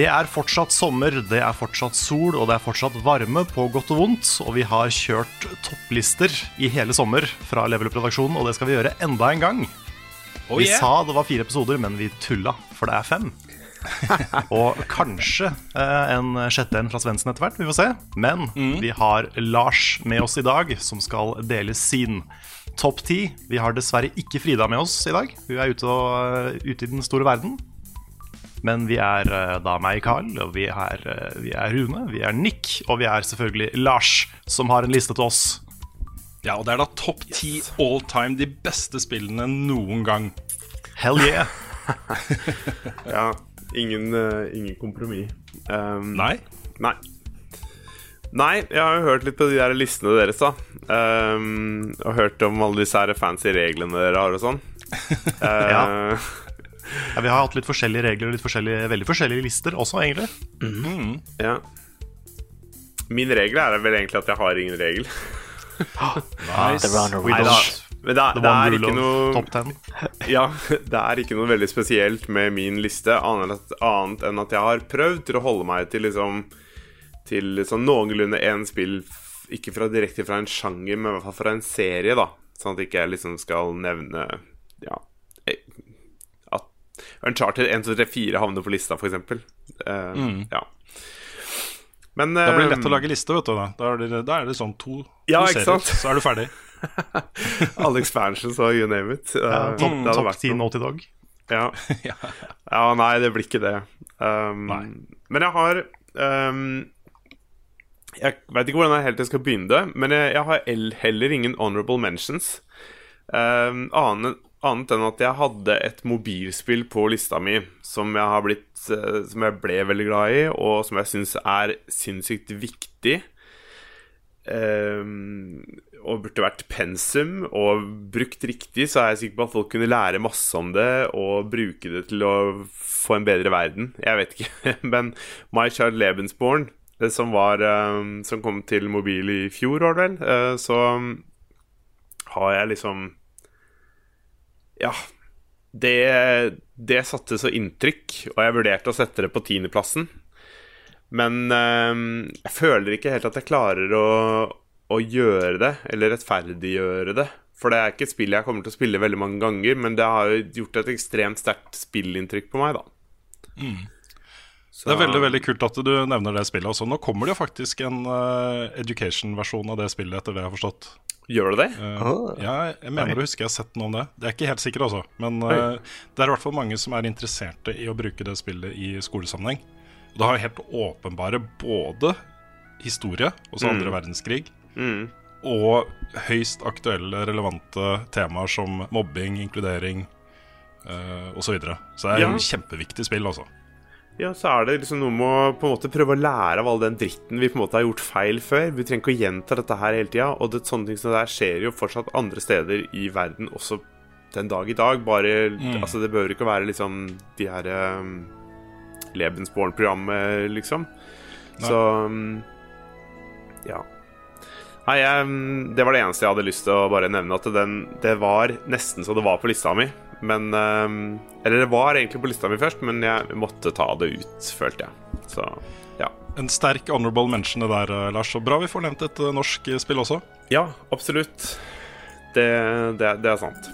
Det er fortsatt sommer, det er fortsatt sol og det er fortsatt varme på godt og vondt. Og vi har kjørt topplister i hele sommer fra Level Up-redaksjonen, og det skal vi gjøre enda en gang. Vi sa det var fire episoder, men vi tulla, for det er fem. og kanskje eh, en sjette en fra Svendsen etter hvert, vi får se. Men vi har Lars med oss i dag, som skal dele sin topp ti. Vi har dessverre ikke Frida med oss i dag. Hun er ute, og, ute i den store verden. Men vi er eh, da meg, Carl, og vi er, eh, vi er Rune, vi er Nick, og vi er selvfølgelig Lars, som har en liste til oss. Ja, og det er da topp ti all time, de beste spillene noen gang. Hell yeah! Ja, ingen, eh, ingen kompromiss. Um, Nei? Nei. Nei, jeg har jo hørt litt på de der listene deres, da. Um, og hørt om alle disse her fancy reglene dere har og sånn. uh, Ja. Ja, vi har hatt litt forskjellige regler og litt forskjellige, veldig forskjellige lister også, egentlig. ja. Min regel er vel egentlig at jeg har ingen regel. Nice. Nei da. Men det, er- det er ikke noe. Ja, det er ikke noe veldig spesielt med min liste, annet, annet enn at jeg har prøvd til å holde meg til liksom Til sånn noenlunde én spill, ikke fra direkte fra en sjanger, men i hvert fall fra en serie, da. Sånn at jeg ikke liksom skal nevne Ja Uncharted 1, 2, 3, 4 havner på lista, for eksempel. mm. Ja. Men Da blir det lett eh, å lage liste, vet du. Da, da, er, det, da er det sånn to, Ja, to ikke serier, sant? så er du ferdig. alle expansions og you name it. Uh, Ja, topp det hadde topp ti noe. Naughty Dog. Ja. ja, nei, det blir ikke det. Um, Nei. Men jeg har um, Jeg veit ikke hvordan jeg helt skal begynne det, men jeg, jeg har heller ingen honorable mentions. Um, annet, annet enn at jeg hadde et mobilspill på lista mi som jeg, blitt, eh, som jeg ble veldig glad i, og som jeg syns er sinnssykt viktig. Um, og burde vært pensum og brukt riktig, så er jeg sikker på at folk kunne lære masse om det og bruke det til å få en bedre verden. Jeg vet ikke. Men My Child Lebensborn, som, var, um, som kom til mobil i fjor, var det vel, uh, så um, har jeg liksom Ja. Det, det satte så inntrykk, og jeg vurderte å sette det på tiendeplassen. Men øh, jeg føler ikke helt at jeg klarer å, å gjøre det, eller rettferdiggjøre det. For det er ikke et spill jeg kommer til å spille veldig mange ganger, men det har jo gjort et ekstremt sterkt spillinntrykk på meg, da. Så- Det er veldig veldig kult at du nevner det spillet også. Nå kommer det jo faktisk en uh, education-versjon av det spillet, etter det jeg har forstått. Gjør det det? Eh, ja, jeg mener å huske jeg har sett noe om det. Det er ikke helt sikkert, altså. Men uh, det er i hvert fall mange som er interesserte i å bruke det spillet i skolesammenheng. Og Det har helt åpenbare både historie, altså andre verdenskrig, Mm. og høyst aktuelle, relevante temaer som mobbing, inkludering uh, osv. Så, videre. så det er Ja. et kjempeviktig spill, altså. Ja, så er det liksom noe med å på en måte prøve å lære av all den dritten vi på en måte har gjort feil før. Vi trenger ikke å gjenta dette her hele tida. Og det, sånne ting som det her skjer jo fortsatt andre steder i verden også den dag i dag. Bare Altså, det bør ikke være liksom de her um, Lebensborn-programmet, liksom. Så um, ja. Nei, jeg, um, det var det eneste jeg hadde lyst til å bare nevne. At den, det var nesten så det var på lista mi. Men um, Eller det var egentlig på lista mi først, men jeg måtte ta det ut, følte jeg. Så ja. En sterk honorable mention det der, eh, Lars. Og bra vi får nevnt et eh, norsk eh, spill også. Ja, absolutt. Det, det, det er sant.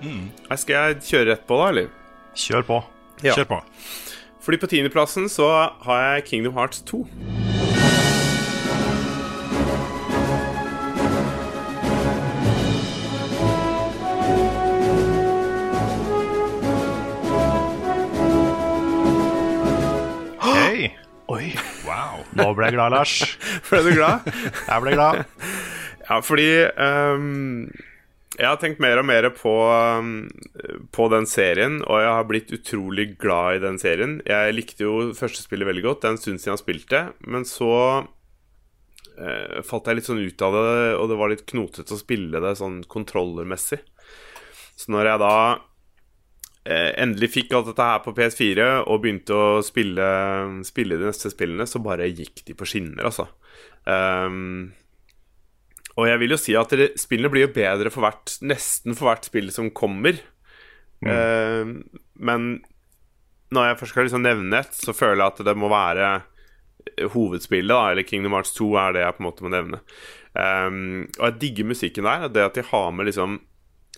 Mm. Skal jeg kjøre rett på, da, eller? Kjør på. Ja. Kjør på. Fordi på tiendeplassen så har jeg Kingdom Hearts 2. ble jeg glad, Lars. Ble du glad? Jeg ble glad. Ja, fordi um, jeg har tenkt mer og mer på, um, på den serien, og jeg har blitt utrolig glad i den serien. Jeg likte jo første spillet veldig godt, det er en stund siden jeg spilte, men så uh, falt jeg litt sånn ut av det, og det var litt knotete å spille det sånn kontrollermessig. Så når jeg da endelig fikk alt dette her på PS4 og begynte å spille, spille de neste spillene, så bare gikk de på skinner, altså. Um, og jeg vil jo si at det, spillene blir jo bedre for hvert, nesten for hvert spill som kommer. Ehm, men når jeg først skal liksom nevne et, så føler jeg at det må være hovedspillet, da, eller Kingdom Hearts 2 er det jeg på en måte må nevne. Um, og jeg digger musikken der. Det at de har med liksom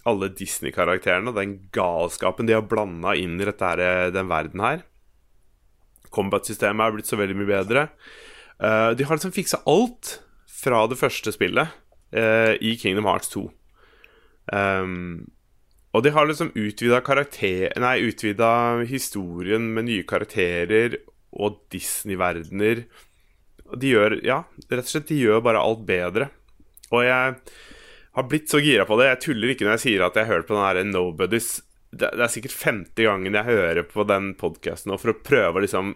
alle Disney-karakterene og den galskapen de har blanda inn i her, den verden her. Combat-systemet er blitt så veldig mye bedre. Uh, de har liksom fiksa alt fra det første spillet uh, i Kingdom Hearts 2. Um, og de har liksom utvida karakter... Nei, utvida historien med nye karakterer og Disney-verdener. Og De gjør Ja, rett og slett, de gjør bare alt bedre. Og jeg har blitt så gira på det. Jeg tuller ikke når jeg sier at jeg har hørt på den her Nobodies. Det, det er sikkert femte gangen jeg hører på den podkasten for å prøve å liksom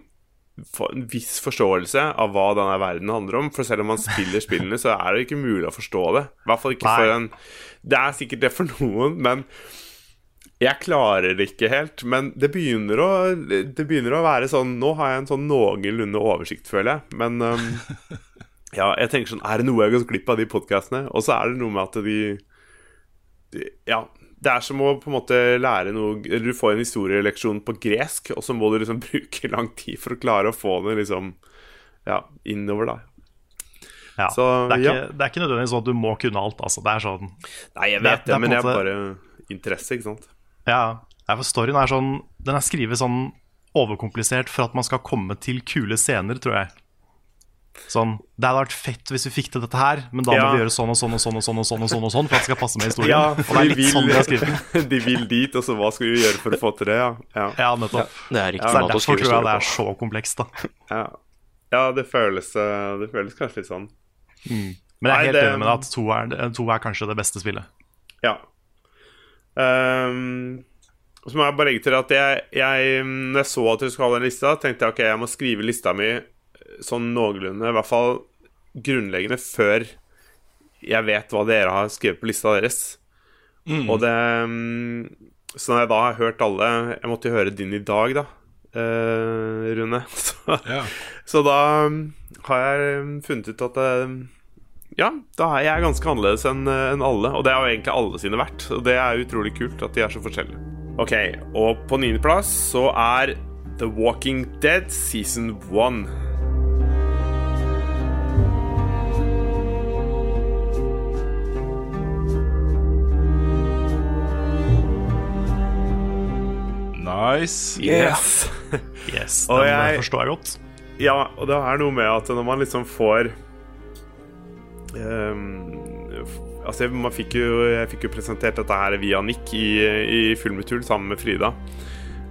få en viss forståelse av hva denne verden handler om. For selv om man spiller spillene, så er det ikke mulig å forstå det. I hvert fall ikke for en Det er sikkert det for noen, men jeg klarer det ikke helt. Men det begynner å, det begynner å være sånn Nå har jeg en sånn noenlunde oversikt, føler jeg. Men um, ja, jeg tenker sånn Er det noe jeg har gått glipp av de podkastene? Og så er det noe med at de, de Ja, det er som å på en måte lære noe Eller du får en historieleksjon på gresk, og så må du liksom bruke lang tid for å klare å få det liksom Ja, innover, da. Ja, Så, det, er ja. ikke, det er ikke nødvendigvis sånn at du må kunne alt. Altså. Det er sånn Nei, jeg er- vet det det, er men en jeg måte- bare Interesse, ikke sant? Ja, ja, for storyen er sånn Den er skrevet sånn overkomplisert for at man skal komme til kule scener, tror jeg. Sånn, Det hadde vært fett hvis vi fikk til dette her, men da Ja. må vi gjøre sånn og sånn og sånn og sånn og sånn, og sånn, og sånn for at det skal passe med historien. Ja, og det er litt vil, sånn de har skrevet de vil dit, og så hva skal vi gjøre for å få til det? Ja, ja. Ja, nettopp. Det er riktig er måte å derfor tror jeg det er så komplekst, da. ja. ja det, føles, eh, det føles kanskje litt sånn. Men jeg er Nei, helt det- enig med deg at to er, to er kanskje det beste spillet. Ja. Um, og så må jeg bare legge til at jeg, jeg Når jeg så at du skulle ha den lista, tenkte jeg ok, jeg må skrive lista mi sånn noenlunde, i hvert fall grunnleggende, før jeg vet hva dere har skrevet på lista deres. Og det mm, Så når jeg da har hørt alle Jeg måtte jo høre din i dag, da, eh, Rune. Så, Ja. så da mm, har jeg mm, funnet ut at eh, ja, da er jeg ganske annerledes enn en alle. Og det har jo egentlig alle sine vært. Og det er utrolig kult at de er så forskjellige. Ok, og på niendeplass så er The Walking Dead season one. Nice. Yes! Yes, Og jeg- forstår jeg godt. Ja, og det er noe med at når man liksom får um, Altså, man fikk jo, jeg fikk jo presentert dette her via Nick i, i Fullmetul sammen med Frida.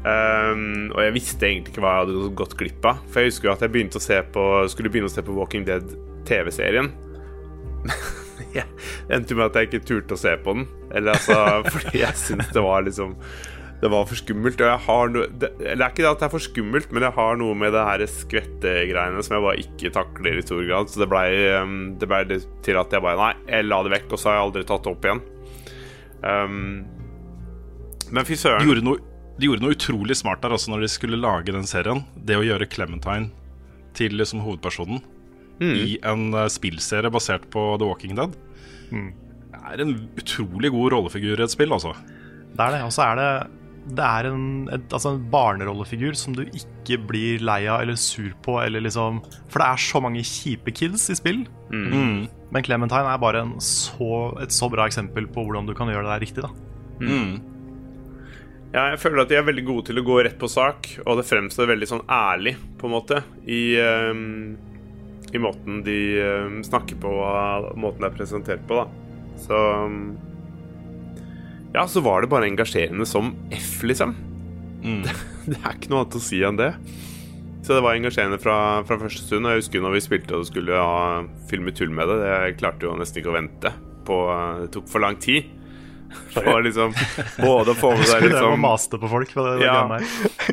Um, og jeg visste egentlig ikke hva jeg hadde gått glipp av. For jeg husker jo at jeg begynte å se på, skulle begynne å se på Walking Dead TV-serien. jeg endte jo med at jeg ikke turte å se på den. Eller altså, fordi jeg syntes det var liksom Det var for skummelt. Og jeg har noe det, Eller det er ikke det at det er for skummelt, men jeg har noe med det her skvettegreiene som jeg bare ikke takler i stor grad. Så det blei det ble til at jeg bare Nei, jeg la det vekk, og så har jeg aldri tatt det opp igjen. Um, men fy De søren. gjorde, noe, de gjorde noe utrolig smart der også når de skulle lage den serien. Det å gjøre Clementine til liksom hovedpersonen i en eh, spillserie basert på The Walking Dead. Det Er en utrolig god rollefigur i et spill, altså. Det er det. Og så er det det er en, et, altså en barnerollefigur som du ikke blir lei av eller sur på. Eller liksom, for det er så mange kjipe kids i spill. Men Clementine er bare en så, et så bra eksempel på hvordan du kan gjøre det der riktig. da Ja, jeg føler at de er veldig gode til å gå rett på sak, og det fremstår veldig sånn ærlig, på en måte, i, um, i måten de um, snakker på, og måten det er presentert på, da. Så ehm, Ja, så var det bare engasjerende som F, liksom. Det, det er ikke noe annet å si enn det. Så det var engasjerende fra, fra første stund. Og jeg husker når vi spilte og skulle ha filme tull med det. det klarte jo nesten ikke å vente. På, det tok for lang tid. For liksom både å få med deg Skulle liksom å maste på folk? På det, det ja.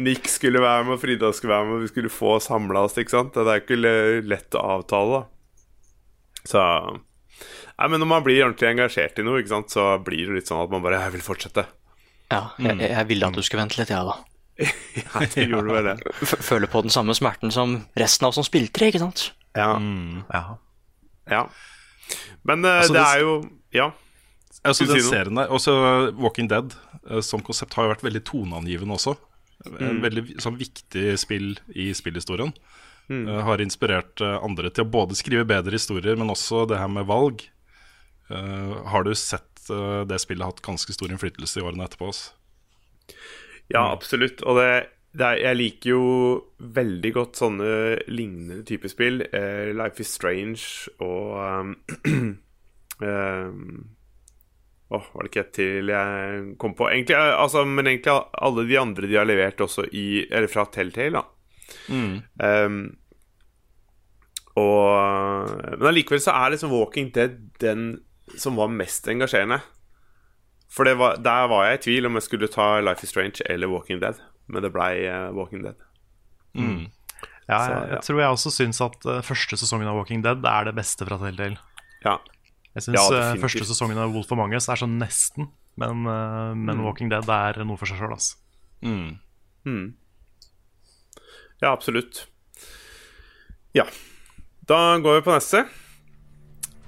Nick skulle være med, og Frida skulle være med, vi skulle få samla oss. Ikke sant? Det er ikke lett å avtale, da. Så Nei, men når man blir ordentlig engasjert i noe, ikke sant, så blir det litt sånn at man bare Jeg vil fortsette. Ja, jeg, jeg ville at du skulle vente litt, jeg, da. Ja, det gjorde vel det. Føler på den samme smerten som resten av oss som spilte det, ikke sant? Ja. Ja. ja. Men uh, Altså, det det- er jo Ja. Altså, den si serien der, også Walking Dead uh, som konsept har jo vært veldig toneangivende også. En veldig sånn viktig spill i spillhistorien. Eh, har inspirert eh, andre til å både skrive bedre historier, men også det her med valg. Eh, har du sett eh, det spillet hatt ganske stor innflytelse i årene etterpå? Altså? Ja, absolutt. Og det, det er, jeg liker jo veldig godt sånne lignende typer spill. Eh, Life is Strange og um, um, Åh, var det ikke et til jeg kom på? Egentlig, eh, altså, men egentlig alle de andre de har levert også i Eller fra Telltale, da. Um, og Men allikevel så er liksom Walking Dead den som var mest engasjerende. For det var, der var jeg i tvil om jeg skulle ta Life is Strange eller Walking Dead. Men det blei uh, Walking Dead. Ja, Så, jeg, ja. jeg tror jeg også syns at uh, første sesongen av Walking Dead er det beste fra Telltale. Ja. Jeg syns Ja, eh, første sesongen av Wolf of Manges er sånn nesten, men, eh, men Mm. Walking Dead er noe for seg sjøl, altså. Mm. Ja, absolutt. Ja. Da går vi på neste.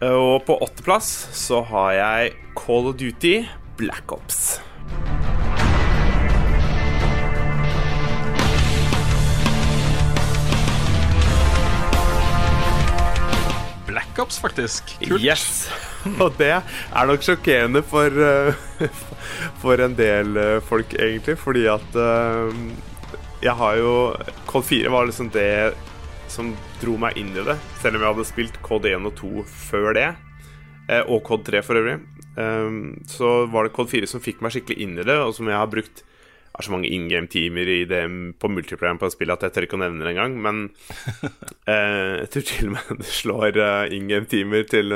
Eh, Og på åtteplass så har jeg Call of Duty Black Ops. Black Ops, faktisk. Kult. Yes! Og det er nok sjokkerende for, eh, for en del eh, folk, egentlig. Fordi at jeg har jo Call 4 var liksom det som dro meg inn i det. Selv om jeg hadde spilt Cod 1 og 2 før det. eh, Og Cod 3 for øvrig. Eh, Så var det Cod 4 som fikk meg skikkelig inn i det, og som jeg har brukt jeg har så mange in game-timer i det på multiplayer på spillet at jeg tør ikke å nevne det engang. Men eh, jeg tror til og med det slår eh, in game-timer til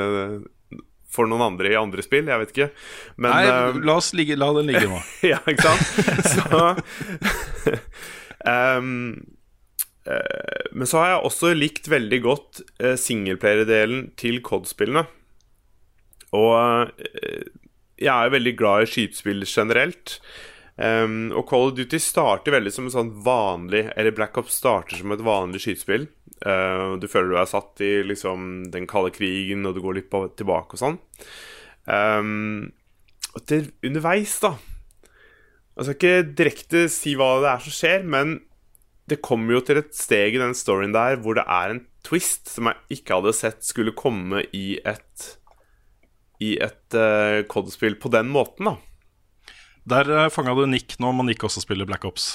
for noen andre i andre spill. Jeg vet ikke. Men Nei, uh, la, oss ligge, la den ligge nå. ja, ikke sant? Så ehm, eh, Men så har jeg også likt veldig godt uh, singleplayer-delen til COD-spillene. Og eh, jeg er jo veldig glad i skytespill generelt. Og Call of Duty starter veldig som en sånn vanlig Eller Black Ops starter som et vanlig skytespill. Eh, du føler du er satt i liksom den kalde krigen, og du går litt tilbake og sånn. Ehm, og det, underveis, da Jeg skal ikke direkte si hva det er som skjer, men det kommer jo til et steg i den storyen der hvor det er en twist som jeg ikke hadde sett skulle komme i et I et uh, COD-spill på den måten, da. Der uh, fanga du Nick nå må Nick også spille Black Ops.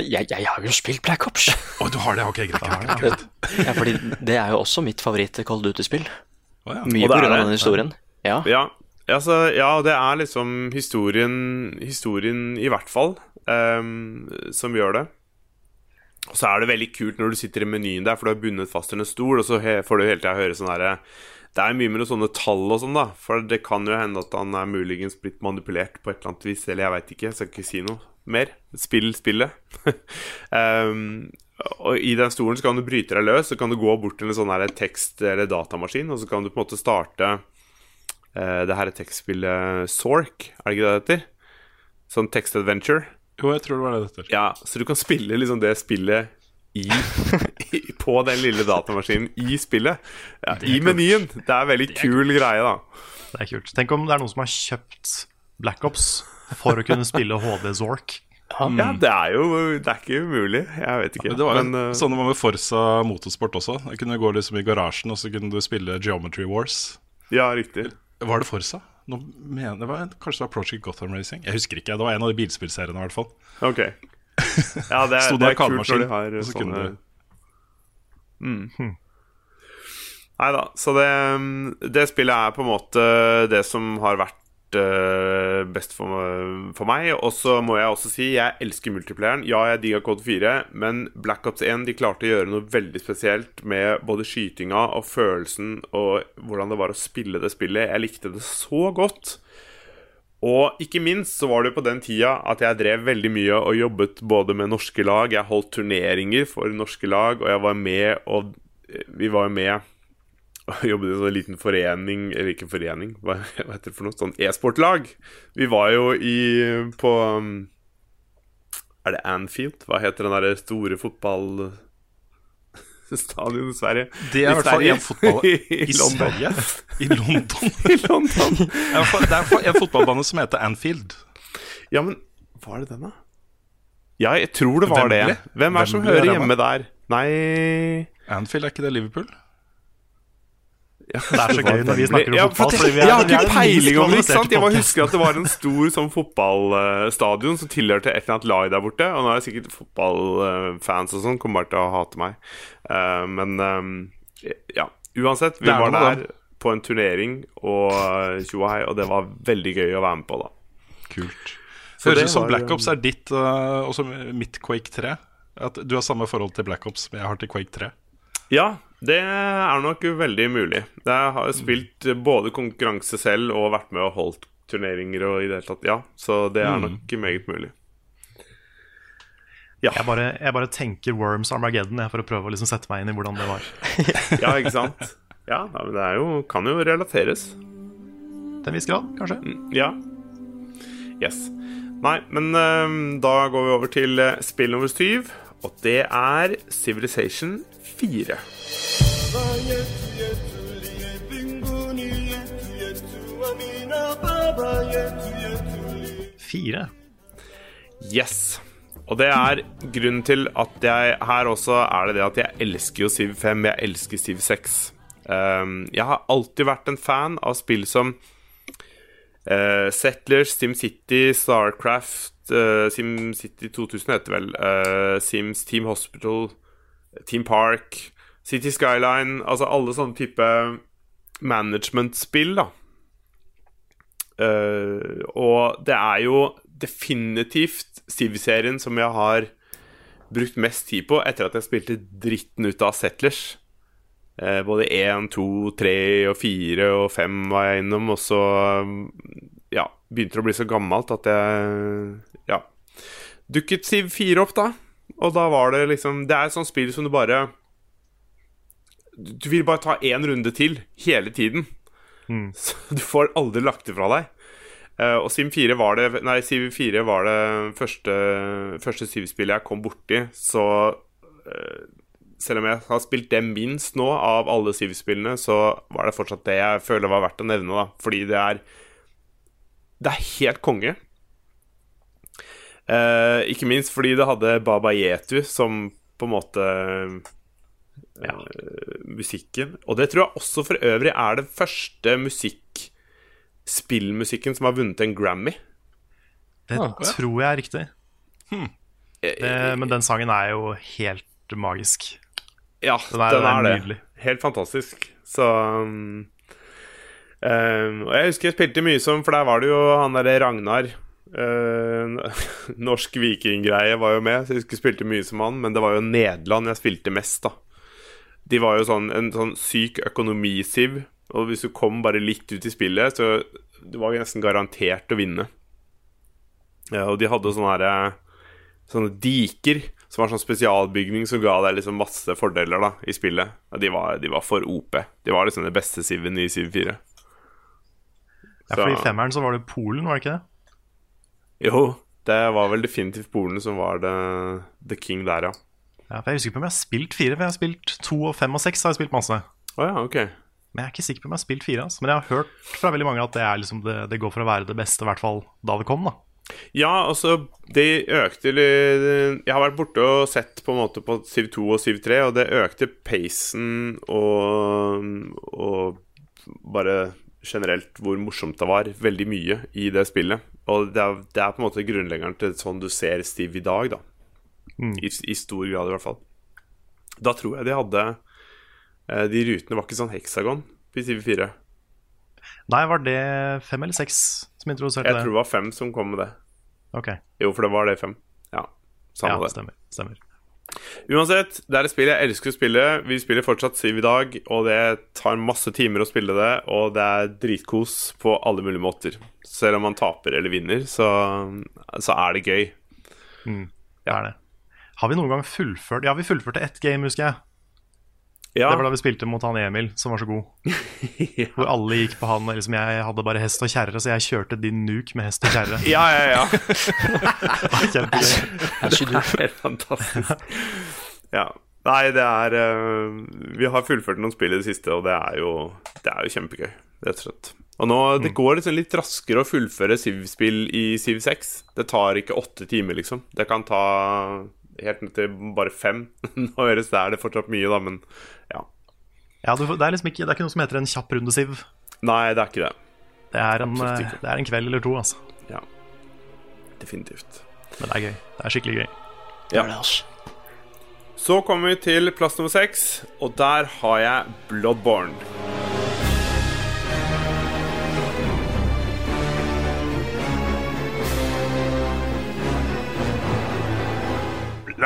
Jeg, jeg har jo spilt Black Ops. Å, du har det? Ok, greit. greit, greit. Ja, fordi det er jo også mitt favoritt-Cold of Duty-spill. Å, ja. Mye pga. er den historien. Ja. Ja, altså, ja, det er liksom historien Historien i hvert fall um, som gjør det. Og så er det veldig kult når du sitter i menyen der, for du er bundet fast til en stol, og så får du hele tida høre sånn herre Det er mye med noen sånne tall og sånn, da. For det kan jo hende at han er muligens blitt manipulert på et eller annet vis, eller jeg veit ikke. Jeg skal ikke si noe mer. Spill spillet. um, og i den stolen så kan du bryte deg løs, så kan du gå bort til en sånn her tekst- eller datamaskin, og så kan du på en måte starte uh, det her tekstspillet Sork, er det ikke det det heter? Sånn text adventure. Jo, jeg tror det var det dette. Ja, så du kan spille liksom det spillet i, i På den lille datamaskinen i spillet. Ja, I menyen. Det er en veldig kul greie, da. Det er kult. Tenk om det er noen som har kjøpt Black Ops for å kunne spille HD Zork. Ja, det er jo Det er ikke umulig. Jeg vet ikke. Men det var jo Men, uh, sånn det var med Forsa motorsport også. Jeg kunne gå liksom i garasjen, og så kunne du spille Geometry Wars. ja, riktig. Var det Forsa? Nå mener, det var, kanskje det var Project Gotham Racing? Jeg husker ikke. Det var en av de bilspillseriene, i hvert fall. Ok. Ja, det er, Sto det er kult når de har og så sånne du- mm. Nei da. Så det, det spillet er på en måte det som har vært best for, for meg. Og så må jeg også si jeg elsker multiplayeren. Ja, jeg digga Code 4, men Black Ops 1 de klarte å gjøre noe veldig spesielt med både skytinga og følelsen og hvordan det var å spille det spillet. Jeg likte det så godt. Og ikke minst så var det på den tida at jeg drev veldig mye og jobbet både med norske lag. Jeg holdt turneringer for norske lag, og jeg var med og Vi var jo med jobbet i en sånn liten forening Eller ikke forening, hva, heter det for noe? Sånn e-sportlag. Vi var jo i på um, Er det Anfield? Hva heter den derre store fotballstadion i Sverige? Det er i hvert fall en fotball I i London. Sverige. I London. I London. Det er en fotballbane som heter Anfield. Ja, men var det den, da? Ja, jeg tror det var Wembley? det. Hvem er det som er hører hjemme der? Nei Anfield, er ikke det Liverpool? Det er så gøy når vi snakker om ja, fotball. for er- Jeg har ikke peiling om det. ikke sant? Jeg bare husker at det var en stor sånn fotballstadion som tilhørte et eller annet lag der borte. Og nå er det sikkert fotballfans og sånn kommer bare til å hate meg. Eh, men eh, ja, uansett. Vi var der på en turnering og tjohei, og det var veldig gøy å være med på, da. Kult. Så Høres ut som Black Ops er ditt, uh, også mitt Quake 3. At du har samme forhold til Black Ops som jeg har til Quake 3. Ja, det er nok veldig mulig. Jeg har jo spilt både konkurranse selv og vært med og holdt turneringer og i det hele tatt. Ja, så det er nok meget mulig. Jeg bare, jeg bare tenker Worms Armageddon jeg, for å prøve å liksom sette meg inn i hvordan det var. Ja, ikke sant? Ja, men det er jo, kan jo relateres. Til en viss grad, kanskje. Ja. Yes. Nei, men um, da går vi over til eh, spill nummer syv, og det er Civilization 4. Fire. Yes. Og det er grunnen til at jeg her også er det det at jeg elsker jo Siv 5, jeg elsker Siv 6. Um, jeg har alltid vært en fan av spill som uh, Settlers, SimCity, Starcraft, uh, SimCity 2000 heter det vel, uh, Sims Team Hospital, Team Park, City Skyline Altså alle sånne type management-spill, da. Uh, og det er jo definitivt Civ-serien som jeg har brukt mest tid på etter at jeg spilte dritten ut av Settlers. Uh, både 1, 2, 3 og 4 og 5 var jeg innom, og så ja, begynte det å bli så gammelt at jeg ja, dukket Civ 4 opp, da. Og da var det liksom Det er et sånt spill som du bare Du vil bare ta én runde til hele tiden. Så du får aldri lagt det fra deg. Eh, og Sim 4 var det Nei, Sim 4 var det første, første Siv-spillet jeg kom borti, så eh, Selv om jeg har spilt det minst nå av alle Siv-spillene, så var det fortsatt det jeg føler var verdt å nevne, da. Fordi det er Det er helt konge. Eh, ikke minst fordi det hadde Baba Yetu som på en måte eh, musikken. Og det tror jeg også for øvrig er det første musikk spillmusikken som har vunnet en Grammy. Det tror jeg er riktig. Hmm. Det, men den sangen er jo helt magisk. Ja, Den den er- er, den er det. nydelig. Helt fantastisk. Så um, um, Og jeg husker jeg spilte mye som For der var det jo han derre Ragnar. Uh, norsk vikinggreie var jo med, så jeg husker jeg spilte mye som han. Men det var jo Nederland jeg spilte mest, da. De var jo sånn en sånn syk økonomisiv. Og hvis du kom bare litt ut i spillet, så du var nesten garantert å vinne. Ja, og de hadde sånne, her, sånne diker som var sånn spesialbygning som ga deg liksom masse fordeler da i spillet. Ja, de var, de var for OP. De var liksom det beste siven i Siv 4. Ja, for I femmeren så var det Polen, var det ikke det? Jo, det var vel definitivt Polen som var the, the king der, ja. Ja, Jeg husker ikke om jeg har spilt fire, for jeg har spilt to og fem og seks. har jeg spilt masse oh, ja, ok. Men jeg er ikke sikker på om jeg har spilt fire. Altså. Men jeg har hørt fra veldig mange at det, er liksom det, det går for å være det beste, i hvert fall da det kom. da Ja, altså, de økte Jeg har vært borte og sett på en måte på Civ 2 og Civ 3, og det økte pacen og, og bare generelt hvor morsomt det var. Veldig mye i det spillet. Og det er, det er på en måte grunnleggeren til sånn du ser Steve i dag, da. I, I stor grad, i hvert fall. Da tror jeg de hadde eh, De rutene var ikke sånn heksagon i Steve 4. Nei, var det fem eller seks som introduserte Jeg tror det var fem som kom med det. Ok, Jo, for det var det fem. Ja, samme ja, det. stemmer. stemmer. Uansett, det er et spill jeg elsker å spille. Vi spiller fortsatt Siv i dag, og det tar masse timer å spille det, og det er dritkos på alle mulige måter. Selv om man taper eller vinner, så, så er det gøy. Det er det. Har vi noen gang fullført Ja, vi fullførte ett game, husker jeg. Ja, Det var da vi spilte mot han Emil, som var så god. Hvor alle gikk på han. Liksom jeg hadde bare hest og kjerre, så jeg kjørte din nuke med hest og kjerre. ja, ja. ja. Kjempegøy. Det er helt fantastisk. Ja. Nei, det er uh, Vi har fullført noen spill i det siste, og det er jo, det er jo kjempegøy, rett og slett. Og nå, Det går liksom litt raskere å fullføre Siv-spill i Siv 6. Det tar ikke åtte timer, liksom. Det kan ta helt ned til bare fem. Nå høres det er det fortsatt mye, da, men ja. Ja, du, det, er liksom ikke, det er ikke noe som heter en kjapp runde, Siv. Nei, det er ikke det. Det er, en, det er en kveld eller to, altså. Ja. Definitivt. Men det er gøy. Det er skikkelig gøy. Altså. Så kommer vi til plass nummer seks, og der har jeg Bloodborne.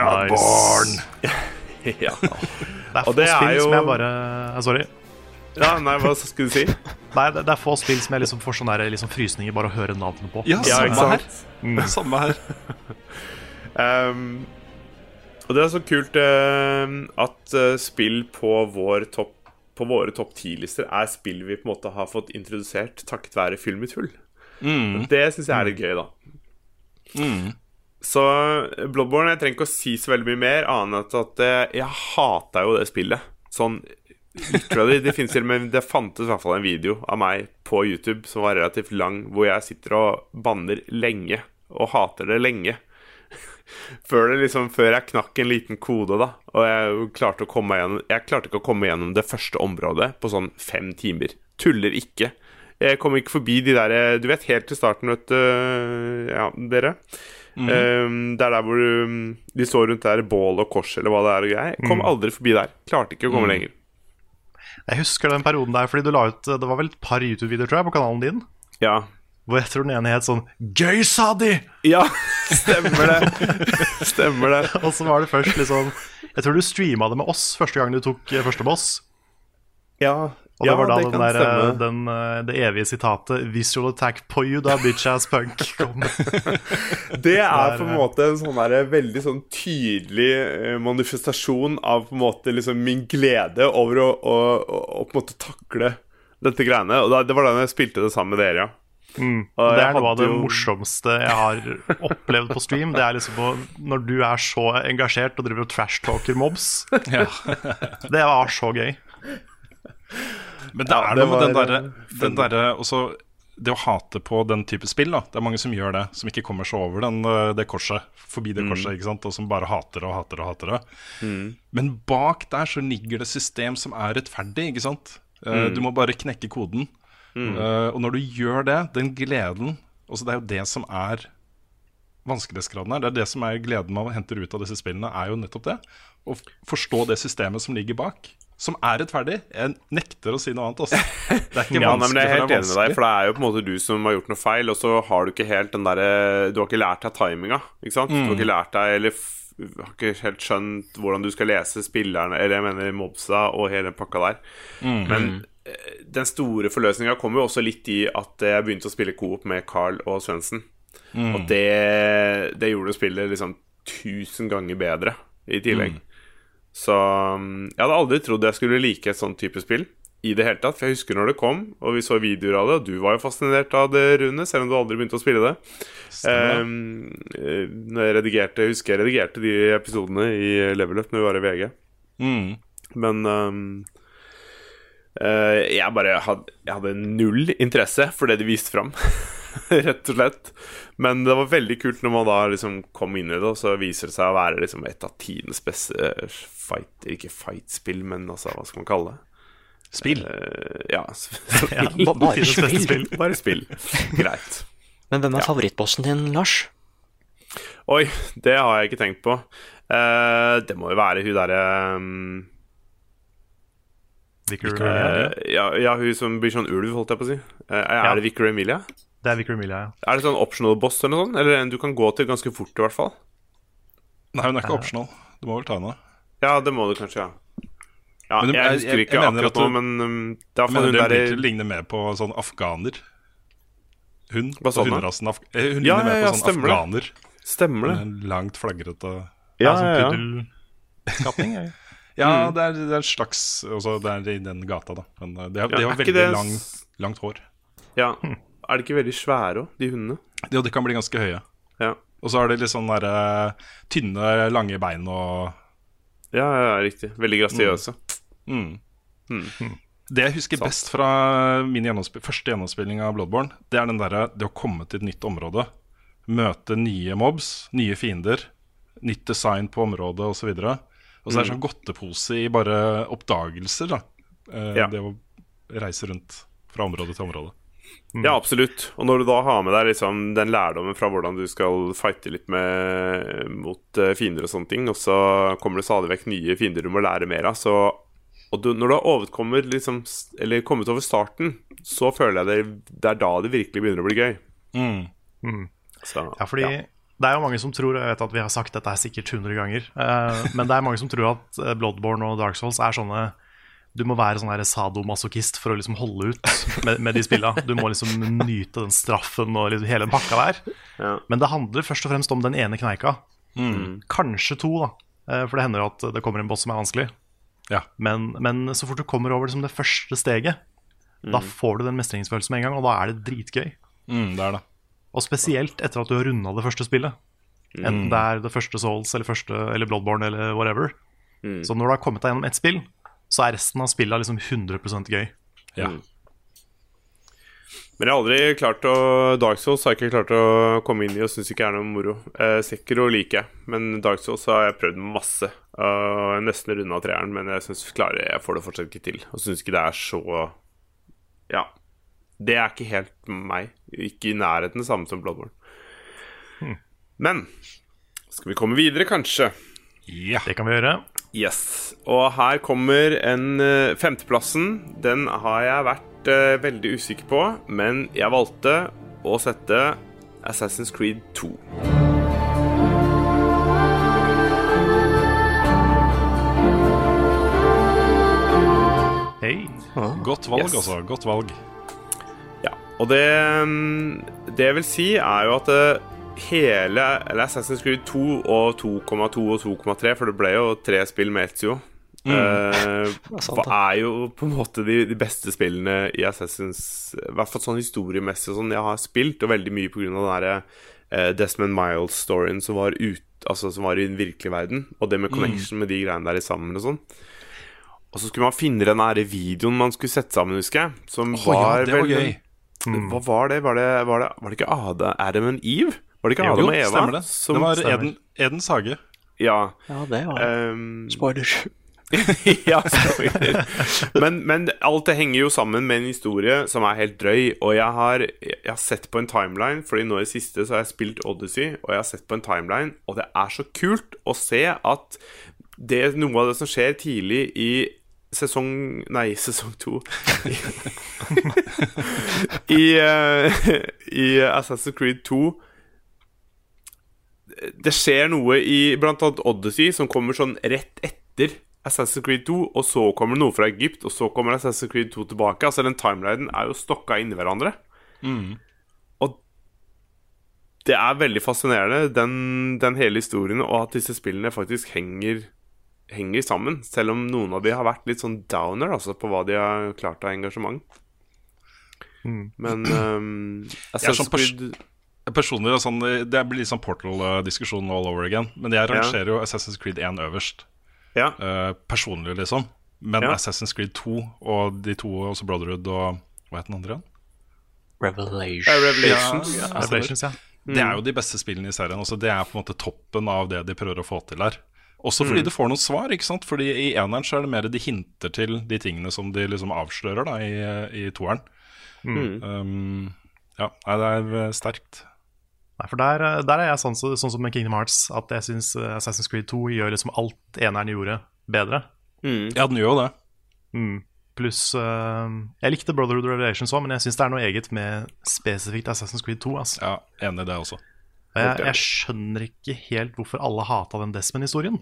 Bloodborne! ja. Det er få det er spill som jeg bare eh, Sorry. ja, nei, hva skulle du si? Nei, det, det er få spill som jeg liksom får sånne liksom frysninger bare å høre navnet på. Ja, Ja, ikke samme her. Mm. Samme her. Um, og det er så kult uh, at uh, spill på, vår topp på våre topp 10-lister er spill vi på en måte har fått introdusert takket være Film i tull. Mm. Det syns jeg er litt gøy, da. Så uh, Bloodborne Jeg trenger ikke å si så veldig mye mer, annet enn at uh, jeg hata jo det spillet. Sånn literally. Det, finnes, til med- det fantes i hvert fall en video av meg på YouTube som var relativt lang, hvor jeg sitter og banner lenge. Og hater det lenge. Før, det liksom, før jeg knakk en liten kode, da. Og jeg klarte, å komme gjennom, jeg klarte ikke å komme gjennom det første området på sånn fem timer. Tuller ikke. Jeg kom ikke forbi de der Du vet, helt til starten, vet du Ja, dere. Um, det er der hvor um, de står rundt der bål og kors eller hva det er. og greier. Jeg kom aldri forbi der. Klarte ikke å komme lenger. Jeg husker den perioden der, fordi du la ut Det var vel et par YouTube-videoer, tror jeg, på kanalen din. Ja. Hvor jeg tror den ene het sånn Gøy, sa de! ja, stemmer det. stemmer det. Og så var det først liksom Jeg tror du streama det med oss første gang du tok eh, første boss. Ja, Og det var da det den der, den, eh, det evige sitatet 'Visual attack på you, da, bitch ass punk'. kom. Det er på en måte en sånn der, veldig sånn tydelig eh, manifestasjon av på en måte liksom min glede over å, å, å, å på en måte takle dette greiene. Og det var da jeg spilte det sammen med dere, ja. Og Mm. Det er noe av det jo- morsomste jeg har opplevd på stream. Det er liksom på, Når du er så engasjert og driver og trashtalker mobs. Det var så gøy. Men det Ja, er det noe med den derre eh, den der, også Det å hate på den type spill, da. Det er mange som gjør det. Som ikke kommer seg over den, eh, det korset. Forbi det korset, ikke sant. Og som bare hater og hater og hater det. Men bak der så ligger det system som er rettferdig, ikke sant. Mm. Du må bare knekke koden. Uh, og når du gjør det, den gleden også Det er jo det som er vanskelighetsgraden her. Det er det som er gleden man henter ut av disse spillene, er jo nettopp det. Å forstå det systemet som ligger bak. Som er rettferdig. Jeg nekter å si noe annet. Altså. Det er ikke Ja, nei, vanskelig, jeg er helt det enig med deg, for det er jo på en måte du som har gjort noe feil, og så har du ikke helt den derre Du har ikke lært deg timinga, ikke sant? Du har ikke lært deg Eller har ikke helt skjønt hvordan du skal lese spillerne, eller jeg mener mobsa og hele den pakka der. Men eh, den store forløsninga kom jo også litt i at jeg begynte å spille coop med Carl og Svendsen. Og det, det gjorde spillet liksom tusen ganger bedre i tillegg. Så um, jeg hadde aldri trodd jeg skulle like et sånt type spill i det hele tatt. For jeg husker når det kom, og vi så videoer av det, og du var jo fascinert av det, Rune, selv om du aldri begynte å spille det. Um, når jeg redigerte, jeg husker jeg redigerte de episodene i Level Up når vi var i VG. Mm. Men um, uh, jeg bare hadde, jeg hadde null interesse for det de viste fram. Rett og slett. Men det var veldig kult når man da liksom kom inn i det, og så viser det seg å være liksom et av tidenes beste fight Ikke fight-spill, men altså, hva skal man kalle det? Spill. Uh, ja, spill. Ja, bare spill. spill. bare spill. Greit. Men hvem er favorittbossen din, Lars? Oi, det har jeg ikke tenkt på. Uh, det må jo være hun derre um, Vicar Vicar Emilia. Eh, ja, ja, hun som blir sånn ulv, holdt jeg på å si. Eh, er Ja. det Vicar Emilia? Det er Vicar Emilia, ja. Er det sånn optional boss eller noe sånt? Eller en du kan gå til ganske fort, i hvert fall? Nei, hun er ikke optional. Du må vel ta henne. Ja, det må du kanskje, ja. Ja, Men jeg husker ikke jeg jeg akkurat du- nå, men um, det er hun derre virkelig ligner mer på sånn afghaner. Hun hunderasen af eh, Hun Ja, ligner mer ja, ja, på sånn stemmer det. afghaner. Stemmer det. En langt, flagrete Ja, sånn ja, ja. ja. Ja, det, er, det er en slags altså, Det er i den gata, da. Men eh, de har, Ja, de har veldig lang, langt hår. ja. Er de ikke veldig svære òg, de hundene? Ja, de kan bli ganske høye. Ja. Og så har de litt sånn derre tynne, lange bein og Ja, ja, riktig. Veldig grasiøse. mm. Mm. Det jeg husker Satt. best fra min gjennomsp første gjennomspilling av Bloodborne, det er den derre det å komme til et nytt område. Møte nye mobs, nye fiender, nytt design på området osv. Og så er det sånn godtepose i bare oppdagelser, da. Eh, Ja. Det å reise rundt fra område til område. Ja, absolutt. Og når du da har med deg liksom den lærdommen fra hvordan du skal fighte litt med, mot eh, fiender og sånne ting, og så kommer det stadig vekk nye fiender du må lære mer av, så Og du, når du har overkommet liksom Eller kommet over starten, så føler jeg det, det er da det virkelig begynner å bli gøy. Mm. Så, Ja, fordi det er jo mange som tror, jeg vet at vi har sagt dette sikkert 100 ganger, uh, men det er mange som tror at eh, Bloodborne og Dark Souls er sånne Du må være sånn sadomasochist for å liksom holde ut med, med de spilla. Du må liksom nyte den straffen og liksom hele den pakka der. Ja. Men det handler først og fremst om den ene kneika. Mm. Kanskje to, da. Eh, For det hender jo at det kommer en boss som er vanskelig. Ja. Men, men så fort du kommer over liksom det første steget, da får du den mestringsfølelsen med en gang, og da er det dritgøy. Mm, det er det. Og spesielt etter at du har runda det første spillet. Enten det er det første Souls eller, første, eller Bloodborne eller whatever. Så når du har kommet deg gjennom ett spill, så er resten av spillet liksom 100 gøy. Ja. Men jeg har aldri klart å Dark Souls har jeg ikke klart å komme inn i og syns ikke er noe moro. Eh, Sekiro liker jeg, men Dark Souls har jeg prøvd masse. Uh, nesten runda treeren, men jeg synes klarer jeg får det fortsatt ikke til. Og syns ikke det er så Ja. Det er ikke helt meg. Ikke i nærheten det samme som Bloodborne. Men skal vi komme videre, kanskje? ja. Det kan vi gjøre. Yes. Og her kommer en eh, femteplassen. Den har jeg vært uh, veldig usikker på, men jeg valgte å sette Assassin's Creed 2. Hei. Godt valg, Yes. altså. Godt valg. Ja. Og det mm, Det jeg vil si, er jo at eh, hele eller Assassin's Creed 2 og 2,2 og 2,3, for det ble jo tre spill med Ezio, eh, sant, er jo på en måte de, de beste spillene i Assassins I hvert fall sånn historiemessig og sånn jeg har spilt, og veldig mye pga. den derre uh, Desmond Miles-storyen som var ut, Altså som var i den virkelige verden, og det med connection med de greiene der sammen og sånn. Og så skulle man finne den der videoen man skulle sette sammen, husker jeg. Som ja, var det var veldig, gøy. Hva var det? Var det, var det, var det ikke Ada, Adam and Eve? Var det ikke Adam Jo, og Eva? stemmer det. Som, det var. Eden, Edens hage. Ja. Ja, det var um, Spoiler. ja, spoiler. men, men alt det henger jo sammen med en historie som er helt drøy. Og jeg har, jeg har sett på en timeline, Fordi nå i det siste så har jeg spilt Odyssey, og jeg har sett på en timeline, og det er så kult å se at det, noe av det som skjer tidlig i sesong Nei, sesong to. I, uh, I Assassin's Creed 2 det skjer noe i blant annet Odyssey som kommer sånn rett etter Assassin's Creed 2, og så kommer det noe fra Egypt, og så kommer Assassin's Creed 2 tilbake. Altså Den timelinen er jo stokka inni hverandre. Og det er veldig fascinerende, den, den hele historien, og at disse spillene faktisk henger, henger sammen. Selv om noen av de har vært litt sånn downer altså, på hva de har klart av engasjement. Men um, Assassin's Creed Personlig, og sånn, Det blir litt sånn Portal-diskusjon all over again. Men jeg rangerer jo Assassin's Creed 1 øverst. Ja. Uh, personlig, liksom. Men Ja. Assassin's Creed 2 og de to, også Brotherhood og Hva het den andre igjen? Revelation. Uh, Revelations. Ja, Revelations, ja. Det er jo de beste spillene i serien. Også det er på en måte toppen av det de prøver å få til her. Også fordi du får noen svar. ikke sant? Fordi i eneren så er det mer de hinter til de tingene som de liksom avslører da i, i toeren. Um, ja, det er eh, sterkt. Nei, for der, eh, der er jeg sånn, så- sånn som med Kingdom Hearts, at jeg syns Assassin's Creed 2 gjør liksom alt eneren gjorde, bedre. Ja, den gjør jo det. Mm. Pluss uh, Jeg likte Brotherhood Revelations òg, men jeg syns det er noe eget med spesifikt Assassin's Creed 2. Altså. Ja, Enig i det også. Jeg, jeg skjønner ikke helt hvorfor alle hata den Desmond-historien.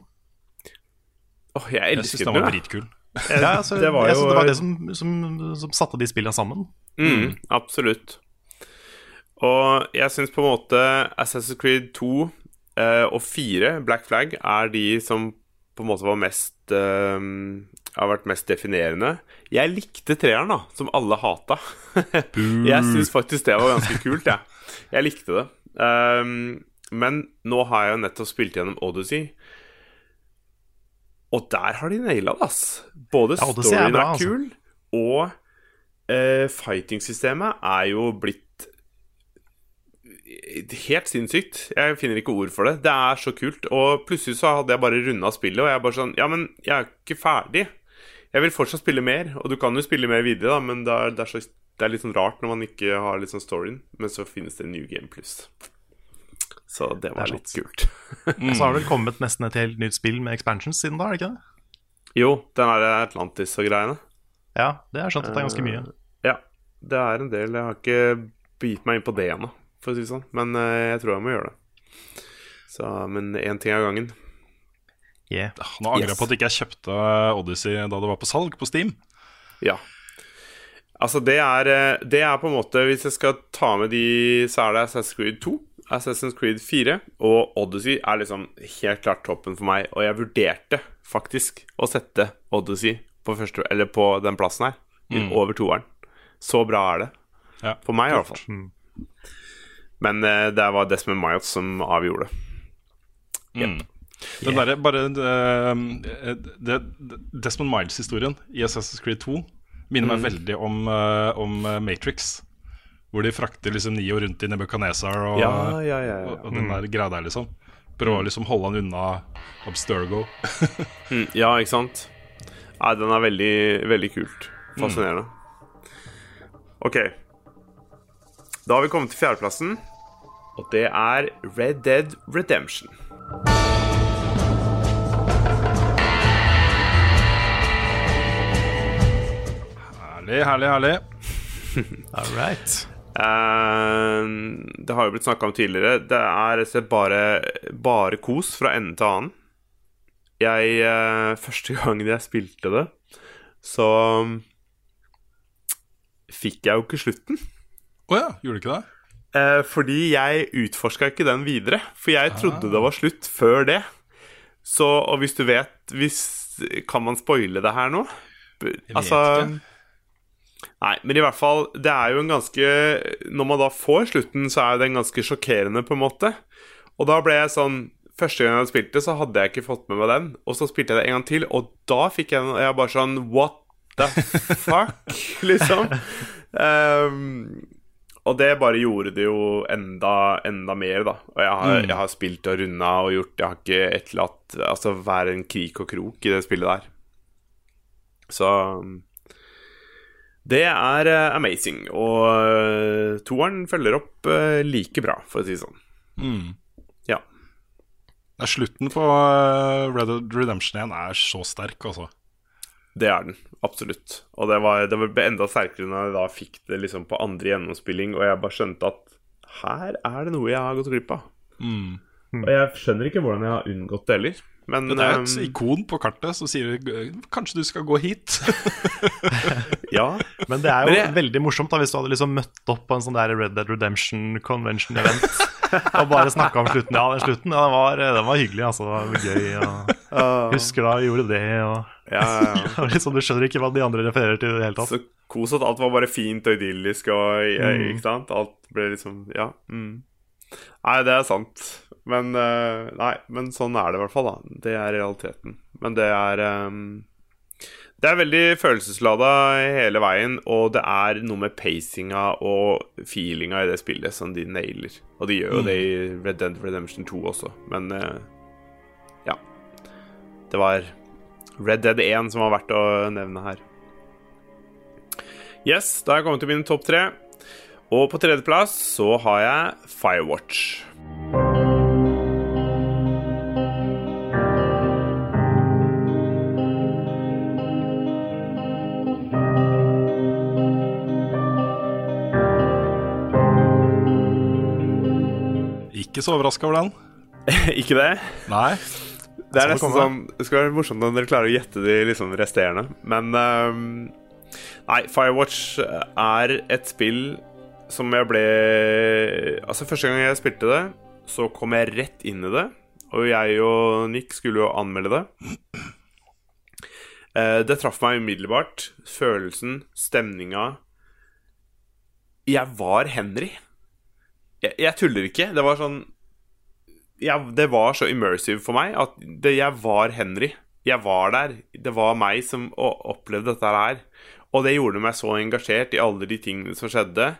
Åh, jeg Jeg elsker jeg den var dritkul. Ja, altså, Det var jo... jeg synes det var det som, som, som satte de spillene sammen. Mm, absolutt. Og jeg syns på en måte Assassin's Creed 2 eh, og 4, Black Flag, er de som på en måte var mest eh, Har vært mest definerende. Jeg likte treeren, da, som alle hata. jeg syns faktisk det var ganske kult, jeg. Jeg likte det. Um, men nå har jeg jo nettopp spilt gjennom Odyssey. Og der har de naila det, ass. Både Ja, Odyssey er bra, er, kul, altså. kul, og uh, fighting-systemet er jo blitt helt sinnssykt. Jeg finner ikke ord for det. Det er så kult. Og plutselig så hadde jeg bare runda spillet, og jeg bare sånn Ja, men jeg er ikke ferdig. Jeg vil fortsatt spille mer, og du kan jo spille mer videre, da, men det er, det er, så, det er litt sånn rart når man ikke har litt sånn storyen. Men så finnes det New Game Plus. Så det var Det er litt kult. Og så har det vel kommet nesten et helt nytt spill med expansions siden da, er det ikke det? Jo, den er Atlantis og greiene. Ja, det jeg skjønt at det er ganske mye. Ja, det er en del. Jeg har ikke begitt meg inn på det ennå, for å si det sånn. Men eh, jeg tror jeg må gjøre det. Så, men én ting av gangen. Yeah. Nå angrer jeg Yes. på at jeg ikke kjøpte Odyssey da det var på salg på Steam. Ja. Altså, det er, eh, det er på en måte Hvis jeg skal ta med de, så er det Assassin's Creed 2, Assassin's Creed 4 og Odyssey er liksom helt klart toppen for meg. Og jeg vurderte faktisk å sette Odyssey på, første, eller på den plassen her, Mm. over toeren. Så bra er det. Ja. For meg, i hvert fall. Men eh, det var Desmond Miles som avgjorde det. Mm. Yeah. Der, bare eh, det, det, Desmond Miles-historien i Assassin's Creed 2 minner meg veldig om, eh, om eh, Matrix. Hvor de frakter liksom Nio rundt i Nebuchadnezzar og, Ja, ja, ja, ja. og, og den der greia der, liksom. Prøve å liksom holde han unna Abstergo. Mm, ja, ikke sant? Nei, den er veldig, veldig kult. Fascinerende. Ok. Da har vi kommet til fjerdeplassen, og det er Red Dead Redemption. Herlig, herlig, herlig. All right. Uh, det har jo blitt snakka om tidligere. Det er bare, bare kos fra ende til annen. Jeg uh, Første gangen jeg spilte det, så um, fikk jeg jo ikke slutten. Å ja, gjorde du ikke det? Eh, fordi jeg utforska ikke den videre. For jeg trodde det var slutt før det. Så, og hvis du vet hvis, Kan man spoile det her nå? Vet altså ikke. Nei, men i hvert fall Det er jo en ganske Når man da får slutten, så er den ganske sjokkerende, på en måte. Og da ble jeg sånn Første gang jeg spilte, så hadde jeg ikke fått med meg den. Og så spilte jeg det en gang til, og da fikk jeg den, og jeg bare sånn What the fuck? liksom. Um, og det bare gjorde det jo enda, enda mer, da. Og jeg har, jeg har spilt og runda og gjort Jeg har ikke etterlatt Altså være en krik og krok i det spillet der. Så Det er eh, amazing. Og uh, toeren følger opp eh, like bra, for å si det sånn. Mm. Ja. Slutten på eh, Red Dead Redemption 1 er så sterk, altså. Det er den, absolutt. Og det, var, det ble enda sterkere når jeg da fikk det liksom på andre gjennomspilling, og jeg bare skjønte at her er det noe jeg har gått glipp av. Mm. Og jeg skjønner ikke hvordan jeg har unngått det heller. Men Det er et um, ikon på kartet som sier 'kanskje du skal gå hit'. ja, Men det er jo det... veldig morsomt da hvis du hadde liksom møtt opp på en sånn der Red Dead Redemption Convention-event og bare snakka om slutten. Ja, den slutten ja, den, var, den var hyggelig, altså. Det var gøy. Og husker da vi gjorde det. Og, ja, ja, liksom, du skjønner ikke hva de andre refererer til i det hele tatt. Så kos at alt var bare fint og idyllisk og Mm. Ikke sant? Alt ble liksom Ja. Mm. Nei, det er sant. Men eh, Nei, men sånn er det i hvert fall, da. Det er realiteten. Men det er ehm, Det er veldig følelseslada hele veien, og det er noe med pacinga og feelinga i det spillet som de nailer. Og de gjør jo det i Red Dead Redemption 2 også, men eh, ja. Det var Red Dead 1 som var verdt å nevne her. Yes, da har jeg kommet til mine topp tre. Og på tredjeplass så har jeg Firewatch. Ikke så overraska over den. Ikke det? Nei. Det er nesten sånn Det skal være morsomt om dere klarer å gjette de liksom resterende. Men um, Nei, Firewatch er et spill som jeg ble Altså, første gang jeg spilte det, så kom jeg rett inn i det. Og jeg og Nick skulle jo anmelde det. Eh, Det traff meg umiddelbart. Følelsen, stemninga Jeg var Henry. Jeg, jeg tuller ikke. Det var sånn ja, Det var så immersive for meg at det, jeg var Henry. Jeg var der. Det var meg som opplevde dette her. Og det gjorde meg så engasjert i alle de tingene som skjedde.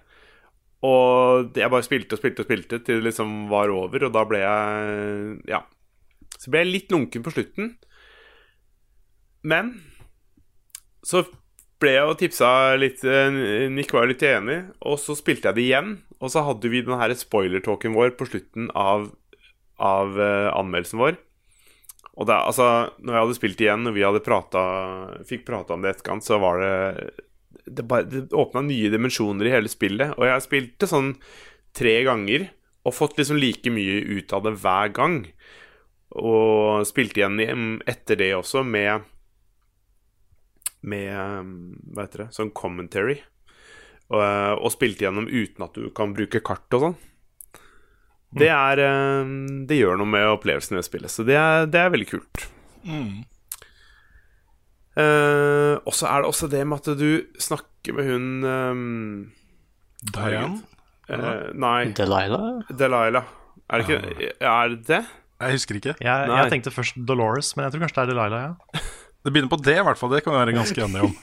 Og jeg bare spilte og spilte og spilte til det liksom var over, og da ble jeg Ja. Så ble jeg litt lunken på slutten. Men så ble jeg og tipsa litt eh, Nick var litt enig, og så spilte jeg det igjen. Og så hadde vi den her spoiler-talken vår på slutten av, av uh, anmeldelsen vår. Og det, altså, når jeg hadde spilt igjen, og vi hadde prata, fikk prata om det etterkant, så var det Det, bare- det åpna nye dimensjoner i hele spillet. Og jeg spilte sånn tre ganger og fått liksom like mye ut av det hver gang. Og spilte igjen etter det også med Med um, Hva heter det? Sånn commentary. Og, uh, og spilte gjennom uten at du kan bruke kart og sånn. Det er um, Det gjør noe med opplevelsen ved spillet, så det er, det er veldig kult. Uh, og så er det også det med at du snakker med hun um, Diane? eh, Nei, Delilah? Delilah. Er det ikke Er det det? Jeg husker ikke. Jeg, jeg tenkte først Dolores, men jeg tror kanskje det er Delilah. ja Det begynner på det, i hvert fall. Det kan vi være ganske enige om.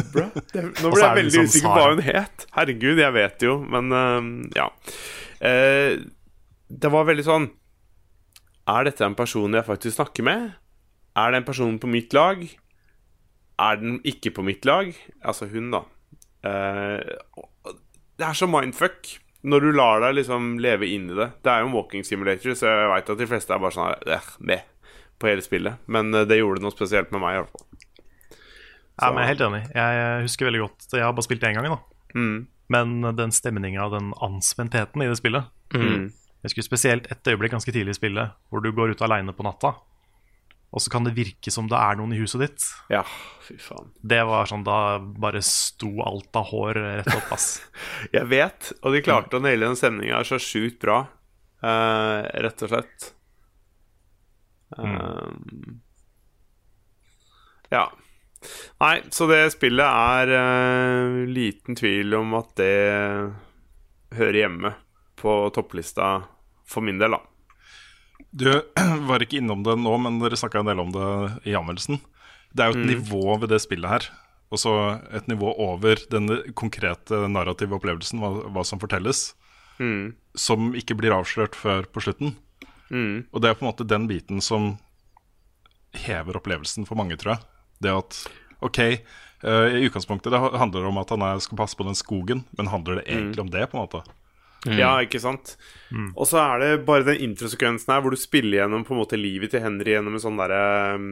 Nå ble jeg veldig liksom usikker på hva hun het. Herregud, jeg vet jo, men uh, ja. Uh, det var veldig sånn Er dette en person jeg faktisk snakker med? Er det en person på mitt lag? Er den ikke på mitt lag? Altså hun, da. Uh, det er så mindfuck når du lar deg liksom leve inn i det. Det er jo en walking simulator, så jeg veit at de fleste er bare sånn eh, med på hele spillet. Men eh, det gjorde noe spesielt med meg, i hvert fall. Ja, men jeg er helt enig. Jeg eh, husker veldig godt Jeg har bare spilt det én gang, da. Mm. Men den stemninga, den anspentheten i det spillet Mm. Jeg husker spesielt et øyeblikk ganske tidlig i spillet hvor du går ut aleine på natta, og så kan det virke som det er noen i huset ditt. Ja, fy faen. Det var sånn Da bare sto alt av hår rett opp, ass. Jeg vet, og de klarte å naile den stemninga så sjukt bra, uh, rett og slett. Um, ja. Nei, så det spillet er uh, liten tvil om at det hører hjemme på topplista for min del, da. Du var ikke innom det nå, men dere snakka en del om det i anmeldelsen. Det er jo et nivå ved det spillet her, og så et nivå over den konkrete narrative opplevelsen, hva, hva som fortelles, Mm. som ikke blir avslørt før på slutten. Mm. Og det er på en måte den biten som hever opplevelsen for mange, tror jeg. Det at OK, uh, i utgangspunktet det handler om at han er, skal passe på den skogen, men handler det egentlig om det, på en måte? Ja, ikke sant? Og så er det bare den introsekvensen her hvor du spiller gjennom på en måte livet til Henry gjennom en sånn derre um,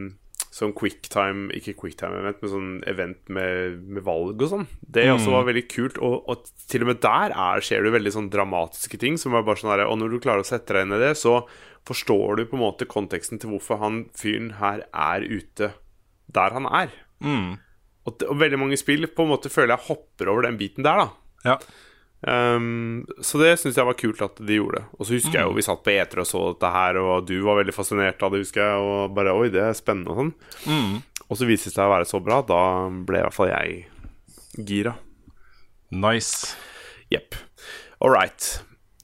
Sånn quicktime Ikke quicktime-event, men sånn event med, med valg og sånn. Det også var veldig kult. Og, og til og med der er, skjer det veldig sånn dramatiske ting. Som er bare sånn her, Og når du klarer å sette deg inn i det, så forstår du på en måte konteksten til hvorfor han fyren her er ute der han er. Og, og veldig mange spill på en måte føler jeg hopper over den biten der, da. Ja. Um, så det syns jeg var kult at de gjorde. Og så husker jeg jo vi satt på eter og så dette her, og du var veldig fascinert av det, husker jeg. Og bare oi, det er spennende og sånn. Og så viste det seg å være så bra. Da ble i hvert fall jeg gira. Nice. Jepp. All right.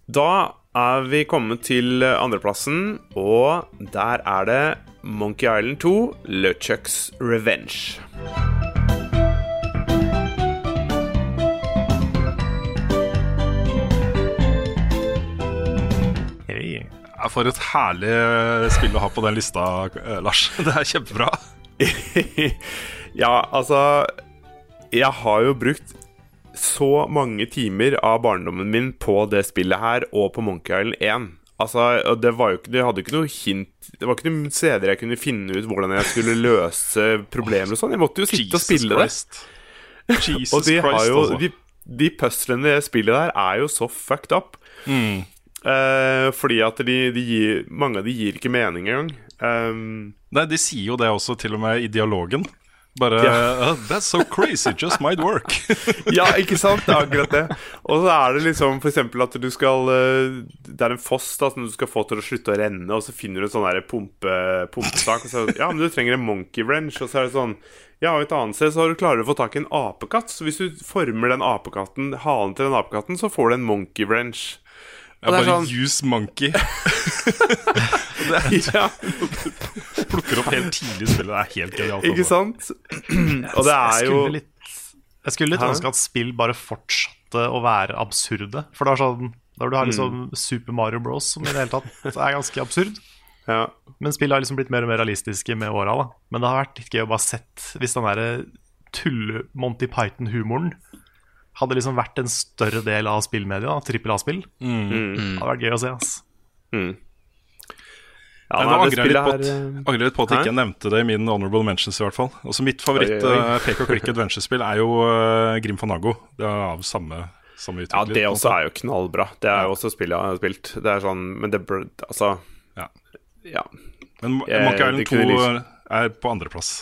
Da er vi kommet til andreplassen, og der er det Monkey Island 2, LeChucks Revenge. For et herlig spill å ha på den lista, eh, Lars. Det er kjempebra. ja, altså Jeg har jo brukt så mange timer av barndommen min på det spillet her og på Monkey Island 1. Altså, det var jo ikke Det hadde ikke noe hint Det var ikke noen steder jeg kunne finne ut hvordan jeg skulle løse problemer og sånn. Jeg måtte jo sitte og spille det. Jesus Og de har Christ, jo altså. De, de puzzlene i det spillet der er jo så fucked up. Mm. Eh, fordi at de, de gir, mange av de gir ikke mening engang. Um, Nei, de sier jo det også, til og med i dialogen. Bare yeah. "Oh, That's so crazy, just might work. ja, ikke sant? Det er akkurat det. Og så er det liksom eksempel at du skal eh, Det er en foss da som du skal få til å slutte å renne, og så finner du en sånn der pumpe, pumpesak, og så Ja, men du trenger en monkey wrench, og så er det sånn Ja, og et annet sted så har du klarer du å få tak i en apekatt, så hvis du former den apekatten, halen til den apekatten, så får du en monkey wrench. Jeg er bare sånn- use monkey. Ja, Plukker opp helt tidlig i spillet. Det er helt genialt. ikke sant? Og det jeg er jo skulle litt, Jeg skulle litt ønske at spill bare fortsatte å være absurde. For det er sånn da du har liksom Mm. Super Mario Bros, som i det hele tatt er ganske absurd. ja. Men spillet har liksom blitt mer og mer realistiske med åra. Men det har vært litt gøy å bare sett hvis den derre tulle-Monty Python-humoren hadde liksom vært en større del av spillmedia, trippel A-spill. Mm. Det hadde vært gøy å se. ass. Mm. Ja, Nei, nei, nå angrer jeg litt på her, angrer litt på at jeg ikke nevnte det i min honorable mentions. i hvert fall Også Mitt favoritt uh, pek og klikk adventure-spill er jo uh, Grim Fanago. Det er av samme, samme Ja, det også er jo knallbra. Det er jo også spillet jeg har spilt. Det er sånn Men det Altså, Ja. ja. Men Eh, Monkey Island 2 liksom- er på andreplass.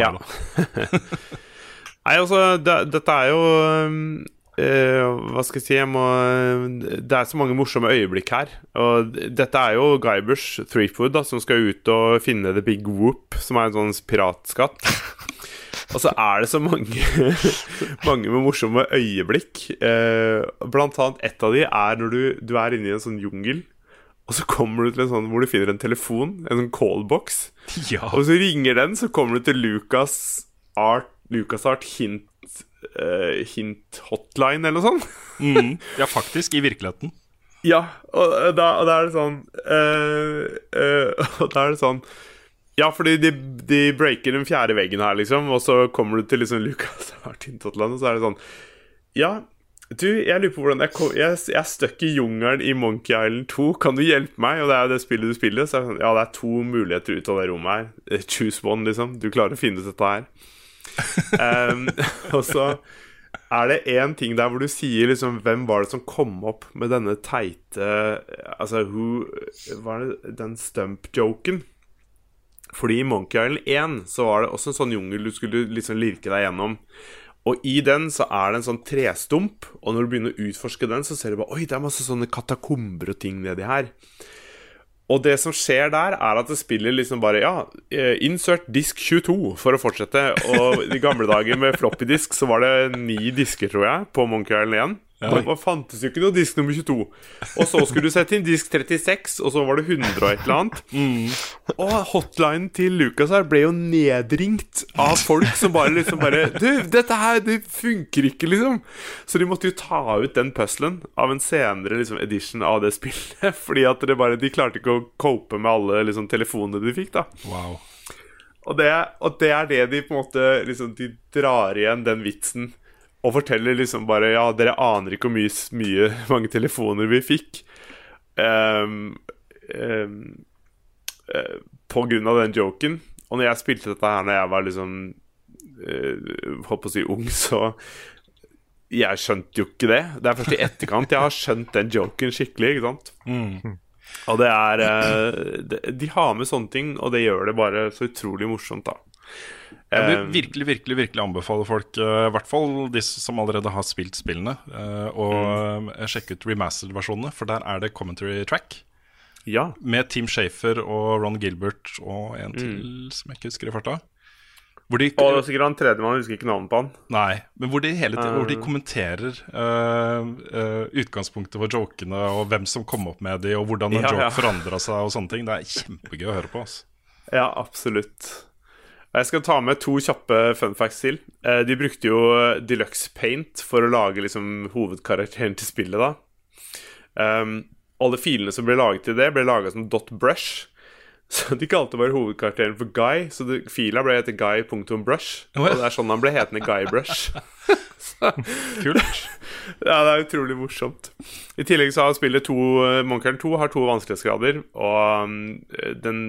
Ja. Nei, altså, det, dette er jo eh, Hva skal jeg si jeg må, Det er så mange morsomme øyeblikk her. Og dette er jo Guybrush Threepwood da, som skal ut og finne The Big Whoop, som er en sånn piratskatt. Og så er det så mange Mange med morsomme øyeblikk. Uh, blant annet ett av de er når du, du er inne i en sånn jungel. Og så kommer du til en sånn hvor du finner en telefon, en sånn callbox. Ja. Og så ringer den, så kommer du til Lucas Art Lucas Art Hint uh, Hint Hotline, eller noe sånt. Mm. ja, faktisk. I virkeligheten. Ja, og da, og da er det sånn uh, uh, Og da er det sånn Ja, fordi de, de breaker den fjerde veggen her, liksom, og så kommer du til liksom LucasArt Hint Hotline, og så er det sånn Ja, du, jeg lurer på hvordan Jeg, kom, jeg, jeg er stuck i jungelen i Monkey Island 2. Kan du hjelpe meg? Og det er jo det spillet du spiller. Så er det sånn, ja, det er to muligheter ut av det rommet her. Eh, Choose one, liksom. Du klarer å finne ut dette her. Um, og så er det én ting der hvor du sier liksom Hvem var det som kom opp med denne teite Altså, who Var det den stump-joken? Fordi i Monkey Island 1 så var det også en sånn jungel du skulle liksom lirke deg gjennom. Og i den så er det en sånn trestump, og når du begynner å utforske den, så ser du bare Oi, det er masse sånne katakomber og ting nedi her. Og det som skjer der, er at det spiller liksom bare Ja, eh, insert disk 22 for å fortsette. Og i gamle dager med floppy disk så var det ni disker, tror jeg, på Monkey Island 1. Det var- fantes jo ikke noe disk nummer 22. Og så skulle du sette inn disk 36, og så var det 100 og et eller annet. Og hotlinen til Lucas her ble jo nedringt av folk som bare liksom bare Du, dette her, det funker ikke, liksom. Så de måtte jo ta ut den puzzlen av en senere liksom, edition av det spillet. Fordi at det bare, de klarte ikke å cope med alle liksom, telefonene de fikk, da. Wow. Og det, og det er det de på en måte liksom, De drar igjen den vitsen og forteller liksom bare Ja, dere aner ikke hvor mye, mye mange telefoner vi fikk. Um, um, uh, på grunn av den joken. Og når jeg spilte dette her når jeg var liksom uh, Holdt på å si ung, så Jeg skjønte jo ikke det. Det er først i etterkant jeg har skjønt den joken skikkelig. Ikke sant? Og det er uh, de, de har med sånne ting, og det gjør det bare så utrolig morsomt, da. Jeg vil Eh, virkelig virkelig, virkelig anbefale folk, eh, i hvert fall de som allerede har spilt spillene, eh, å mm. sjekke ut remastered-versjonene. For der er det commentary track ja. med Team Shafer og Ron Gilbert og en til som jeg ikke husker i farta. Hvor de, Og det er sikkert han tredjemann, man husker ikke navnet på han. nei, men hvor de hele tiden hvor de kommenterer uh, uh, utgangspunktet for jokene, og hvem som kom opp med de, og hvordan en Ja, joke ja. forandra seg, og sånne ting. Det er kjempegøy å høre på. Altså. Ja, absolutt. Jeg skal ta med to kjappe fun facts til. Eh, De brukte jo Deluxe Paint for å lage liksom hovedkarakteren til spillet, da. Um, alle filene som ble laget til det, ble laga som dot brush. Så de kalte bare hovedkarakteren for Guy, så det, fila ble hete guy.brush. Og det er sånn han ble hetende Guybrush. Kult. Ja, det er utrolig morsomt. I tillegg så har spillet to Monkeren 2 har to vanskelighetsgrader, og um, den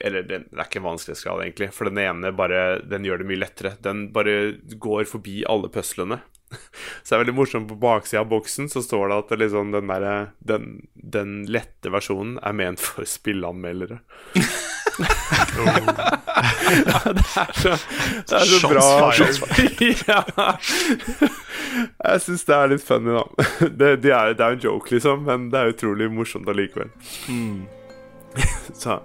Eller den, det er ikke en vanskelighetsgrad, egentlig, for den ene bare Den gjør det mye lettere. Den bare går forbi alle puslene. Så det er veldig morsomt på baksida av boksen så står det at det liksom den, der, den, den lette versjonen er ment for spilleanmeldere. det er så, det er så Shots bra. Fire. ja. Jeg syns det er litt funny, da. Det, det, er, det er en joke, liksom, men det er utrolig morsomt allikevel. så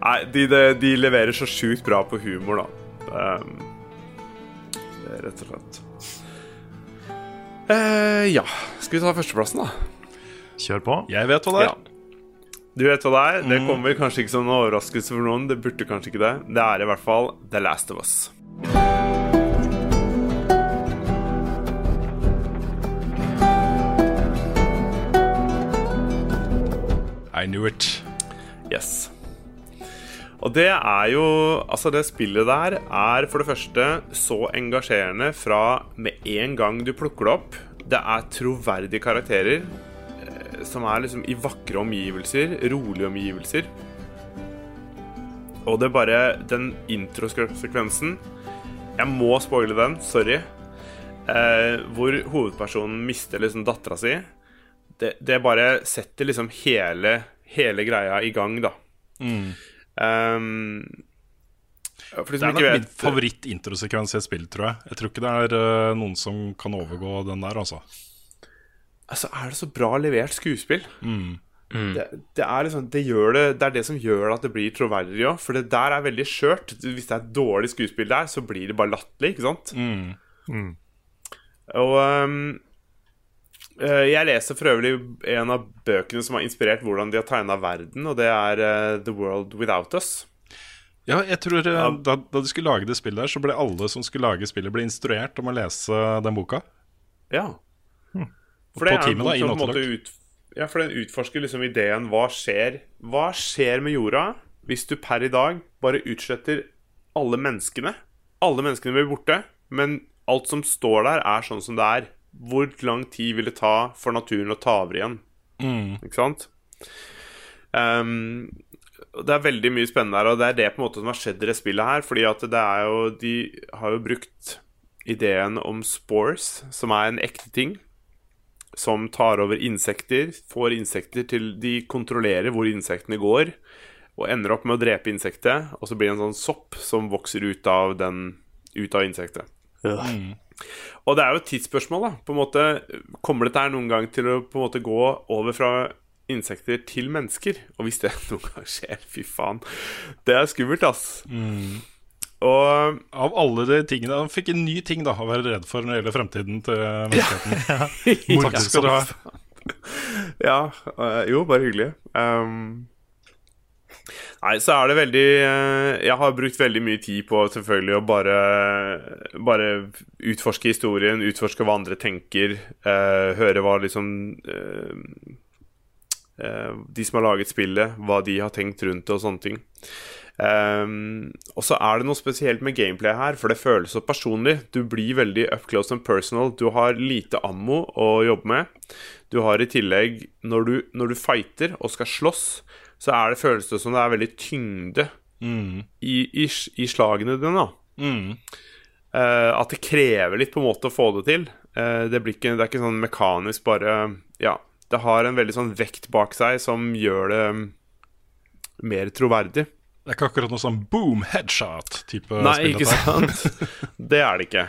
Nei, de, de, de leverer så sjukt bra på humor, da. Um, det er rett og slett. Eh, ja. Skal vi ta førsteplassen, da? Kjør på. Jeg vet hva det er. Ja. Du vet hva det er? Det kommer kanskje ikke som en overraskelse for noen. Det burde kanskje ikke det. Det er i hvert fall The Last of Us. I knew it. Yes. Og det er jo Altså, det spillet der er for det første så engasjerende fra med en gang du plukker det opp. Det er troverdige karakterer eh, som er liksom i vakre omgivelser, rolige omgivelser. Og det er bare Den introsekvensen Jeg må spoile den, sorry. Eh, hvor hovedpersonen mister liksom dattera si. Det, det bare setter liksom hele, hele greia i gang, da. Um, for de Det er nok min favoritt-introsekvens i et spill, tror jeg. Jeg tror ikke det er uh, noen som kan overgå den der, altså. Altså, er det så bra levert skuespill? Det, det er liksom det, gjør det, det er det som gjør at det blir troverdig òg. For det der er veldig skjørt. Hvis det er et dårlig skuespill der, så blir det bare latterlig, ikke sant? Og ehm, eh, jeg leser for øvrig en av bøkene som har inspirert hvordan de har tegna verden, og det er uh, The World Without Us. Ja, jeg tror uh, da, da de skulle lage det spillet der, så ble alle som skulle lage spillet, ble instruert om å lese den boka. Ja. For På det er en bok som på en måte ut, ja, for den utforsker liksom ideen Hva skjer Hva skjer med jorda hvis du per i dag bare utsletter alle menneskene? Alle menneskene blir borte, men alt som står der, er sånn som det er. Hvor lang tid vil det ta for naturen å ta over igjen? Ikke sant? Um, det er veldig mye spennende her, og det er det på en måte som har skjedd i det spillet her. Fordi at det er jo De har jo brukt ideen om spores, som er en ekte ting. Som tar over insekter, får insekter til De kontrollerer hvor insektene går, og ender opp med å drepe insektet. Og så blir det en sånn sopp som vokser ut av, den, ut av insektet. Og det er jo et tidsspørsmål, da. På en måte, kommer dette her noen gang til å på en måte gå over fra insekter til mennesker? Og hvis det noen gang skjer, fy faen. Det er skummelt, ass. Og Av alle de tingene Han fikk en ny ting da å være redd for når det gjelder fremtiden til menneskeheten. Takk skal du ha. Ja, øh, jo, bare hyggelig. Um, nei, så er det veldig øh, Jeg har brukt veldig mye tid på selvfølgelig å bare Bare utforske historien, utforske hva andre tenker, øh, høre hva liksom øh, De som har laget spillet, hva de har tenkt rundt det og sånne ting. Um, og så er det noe spesielt med gameplay her, for det føles så personlig. Du blir veldig up close and personal. Du har lite ammo å jobbe med. Du har i tillegg, når du, når du fighter og skal slåss, så er det føles det som det er veldig tyngde i, i, i slagene dine. da Uh, At det krever litt på en måte å få det til. Uh, det, blir ikke, det er ikke sånn mekanisk bare Ja, det har en veldig sånn vekt bak seg som gjør det mm, mer troverdig. Det er ikke akkurat noe sånn boom headshot-type Nei, ikke sant? Det er det ikke.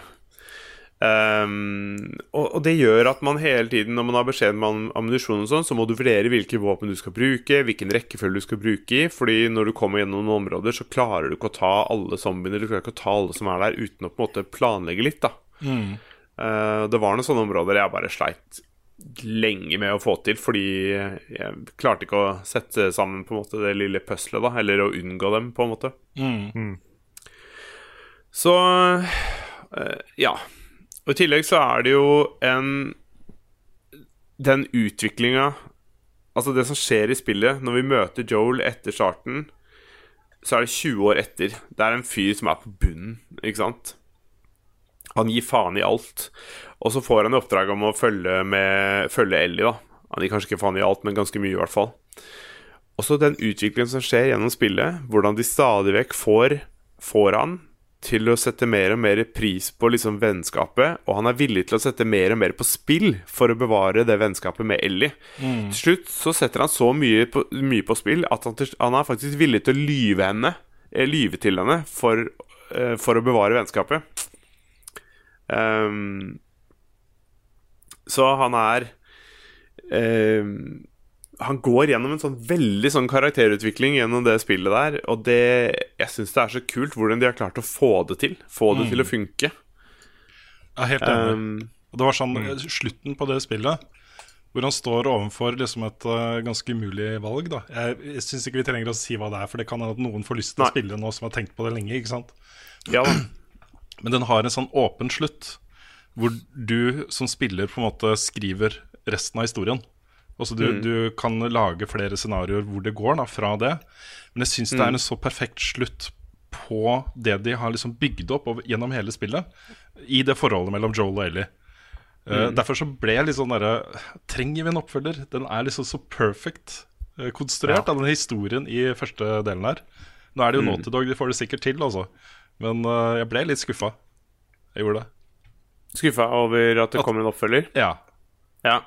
Ehm, og, og det gjør at man hele tiden, når man har beskjed om ammunisjon, og sånn, så må du vurdere hvilke våpen du skal bruke, hvilken rekkefølge du skal bruke i. Fordi når du kommer gjennom noen områder, så klarer du ikke å ta alle zombiene. Du klarer ikke å ta alle som er der, uten å på en måte planlegge litt. da Eh, Det var noen sånne områder jeg bare sleit lenge med å få til, fordi jeg klarte ikke å sette sammen på en måte det lille puslet, da, eller å unngå dem, på en måte. Så uh, ja. Og I tillegg så er det jo en Den utviklinga Altså det som skjer i spillet Når vi møter Joel etter starten Så er det 20 år etter. Det er en fyr som er på bunnen Ikke sant? Han gir faen i alt. Og så får han i oppdrag om å følge med Følge Ellie da. Han gir kanskje ikke faen i alt, men ganske mye i hvert fall. Og så den utviklingen som skjer gjennom spillet Hvordan de stadig vekk får Får han til å sette mer og mer pris på liksom vennskapet, og han er villig til å sette mer og mer på spill for å bevare det vennskapet med Ellie. Til slutt så setter han så mye på, mye på spill at han, han er faktisk villig til å lyve henne eh, Lyve til henne for, uh, for å bevare vennskapet. Um, så han er ehm, han går gjennom en sånn veldig sånn karakterutvikling gjennom det spillet der, og det Jeg syns det er så kult hvordan de har klart å få det til. Få det til å funke. Jeg er helt enig. Um, det var sånn slutten på det spillet, hvor han står overfor liksom et uh, ganske umulig valg. da Jeg, jeg syns ikke vi trenger å si hva det er, for det kan hende at noen får lyst til å spille nå som har tenkt på det lenge. ikke sant? ja. Men den har en sånn åpen slutt, hvor du som spiller på en måte skriver resten av historien. Altså du, du kan lage flere scenarioer hvor det går da, fra det. Men jeg syns det er en så perfekt slutt på det de har liksom bygd opp over, gjennom hele spillet, i det forholdet mellom Joel og Ellie. Eh, Derfor så ble jeg litt sånn derre Trenger vi en oppfølger? Den er liksom så perfect uh, konstruert, av den historien i første delen her. Nå er det jo Naughty Dog, de får det sikkert til, altså. Men uh, jeg ble litt skuffa. Jeg gjorde det. Skuffa over at det kommer en oppfølger? Ja. Ja.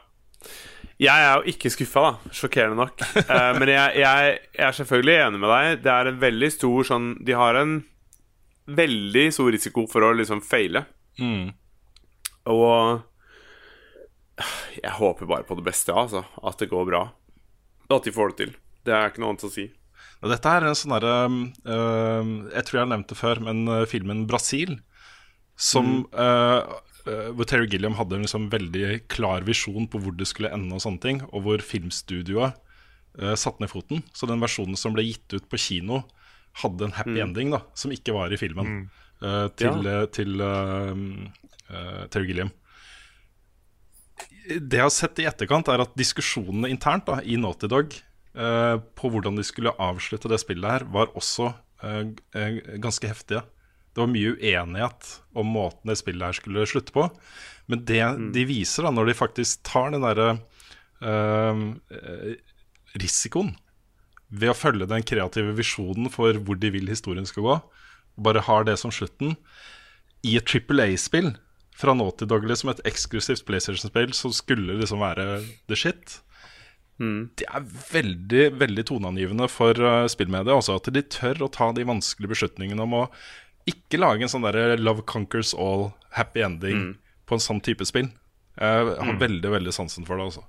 Jeg er jo ikke skuffa, da. Sjokkerende nok. Uh, men jeg, jeg, jeg er selvfølgelig enig med deg. Det er en veldig stor sånn De har en veldig stor risiko for å liksom feile. Mm. Og jeg håper bare på det beste, altså. At det går bra. At de får det til. Det er ikke noe annet å si. Og dette er en sånn derre uh, Jeg tror jeg har nevnt det før, men øh, filmen 'Brasil', som mm. øh, Hvor Terry Gilliam hadde en liksom veldig klar visjon på hvor det skulle ende, og sånne ting Og hvor filmstudioet uh, satte ned foten. Så den versjonen som ble gitt ut på kino, hadde en happy ending, da som ikke var i filmen, øh, til, øh, til uh, Terry Gilliam. Det jeg har sett i etterkant, er at diskusjonene internt da, i Naughty Dog eh, på hvordan de skulle avslutte det spillet her, var også eh, eh, ganske heftige. Det var mye uenighet om måten det spillet her skulle slutte på. Men det de viser, da, når de faktisk tar den derre eh, risikoen ved å følge den kreative visjonen for hvor de vil historien skal gå, og bare har det som slutten, i et Triple A-spill fra nå til daglig som et eksklusivt PlayStation-spill som skulle liksom være the shit. Det er veldig veldig toneangivende for uh, spillmediet. Altså at de tør å ta de vanskelige beslutningene om å ikke lage en sånn derre Love Conquers All happy ending på en sånn type spill. Jeg har veldig veldig sansen for det. altså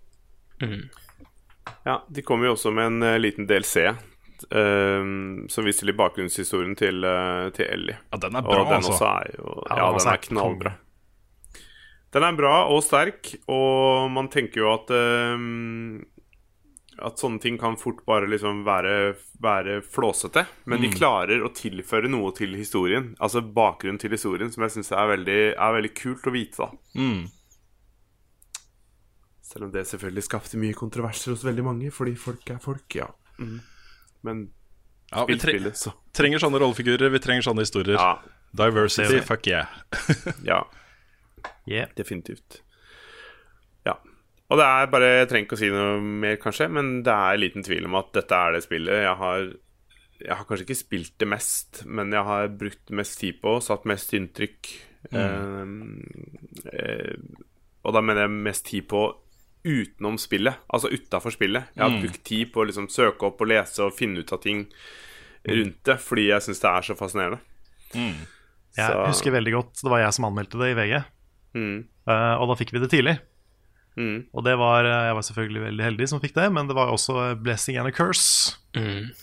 Ja, De kommer jo også med en uh, liten DLC uh, som viser litt bakgrunnshistorien til, uh, til Ellie. Ja, den er bra, og den altså. også er jo Ja, den den er knallbra. Den er bra og sterk, og man tenker jo at eh, At sånne ting kan fort bare liksom være, være flåsete. Men Mm. de klarer å tilføre noe til historien, altså bakgrunnen til historien, som jeg syns er, er veldig kult å vite. da Mm. Selv om det selvfølgelig skapte mye kontroverser hos veldig mange, fordi folk er folk, ja. Mm. Men Ja, vi tre så trenger sånne rollefigurer, vi trenger sånne historier. Ja. Diversity, er fuck yeah. Ja, Yeah. definitivt. Og det er bare Jeg trenger ikke å si noe mer, kanskje, men det er liten tvil om at dette er det spillet jeg har Jeg har kanskje ikke spilt det mest, men jeg har brukt mest tid på, satt mest inntrykk. Eh, eh, og da mener jeg mest tid på utenom spillet, altså utafor spillet. Jeg har brukt tid på å liksom søke opp og lese og finne ut av ting rundt det, fordi jeg syns det er så fascinerende. Jeg Så- husker veldig godt Det var jeg som anmeldte det i VG. Mm. Eh, og da fikk vi det tidlig. Mm. Og det var, eh, jeg var selvfølgelig veldig heldig som fikk det, men det var også a blessing and a curse.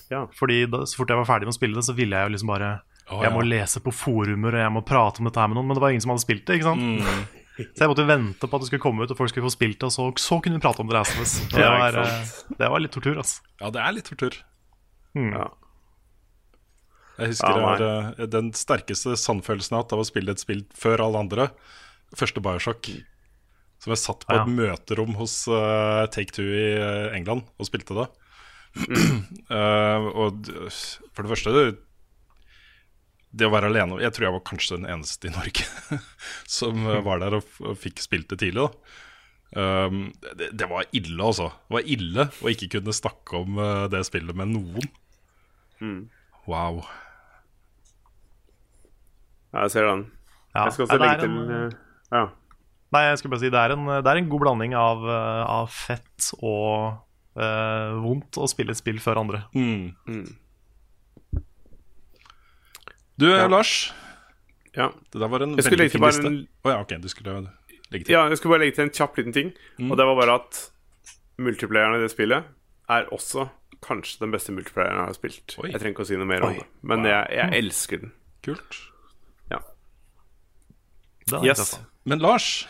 Ja. Fordi da, så fort jeg var ferdig med å spille det, så ville jeg jo liksom bare oh, Jeg må lese på forumer, og jeg må prate om dette her med noen, men det var ingen som hadde spilt det. ikke sant? Mm. Så jeg måtte vente på at det skulle komme ut, og folk skulle få spilt det, og så, så kunne vi prate om det. Og Det Ja, var, eh, det var litt tortur, altså. Ja, det er litt tortur. Ja. Jeg husker Ja, det var eh, den sterkeste sannfølelsen jeg har hatt av å spille et spill før alle andre. Første Bioshock. Som jeg satt på Ja. et møterom hos uh, Take Two i eh, England og spilte det. Uh, og for det første det, det å være alene Jeg tror jeg var kanskje den eneste i Norge som var der og, f- og fikk spilt det tidlig. da Um, det, det var ille, altså. Det var ille å ikke kunne snakke om uh, det spillet med noen. Wow. Ja, jeg ser den. Ja. Jeg skal også legge til en- Ja. Nei, jeg skulle bare si det er en, det er en god blanding av, eh, av fett og eh, vondt å spille et spill før andre. Mm. Mm. Du, Ja. Lars. Ja. Det der var en Jeg skulle veldig fin bare liste. En... Oh, ja, ok, du skulle legge til. ja, jeg skulle bare legge til en kjapp liten ting. Mm. Og det var bare at multiplayeren i det spillet er også kanskje den beste multiplayeren jeg har spilt. Oi. Jeg trenger ikke å si noe mer om det, men jeg, jeg elsker den. Kult. Ja. Det er Yes. interessant. Men Lars,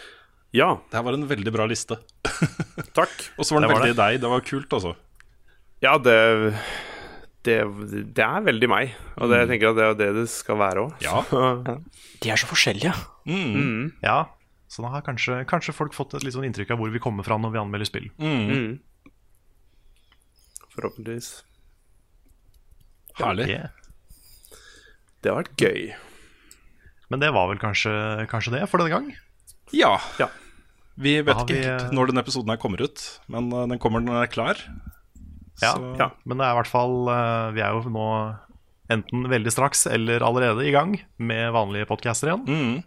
Ja, det her var en veldig bra liste. takk. Og så var den Det var veldig deg. Det var kult, altså. Ja, det det, det er veldig meg, og det, jeg tenker at det er det det skal være òg. Ja. De er så forskjellige. Mm. Ja, så da har kanskje, kanskje folk fått et litt sånn inntrykk av hvor vi kommer fra når vi anmelder spill. Mm. Forhåpentligvis. Herlig. Yeah. Det har vært gøy. Men det var vel kanskje, kanskje det for denne gang? Ja. Ja. Vi vet ikke vi, helt eh, når denne episoden her kommer ut, men eh, den kommer når den er klar. Ja, Så- ja. Men det er i hvert fall eh, Vi er jo nå enten veldig straks eller allerede i gang med vanlige podcaster igjen. Mm.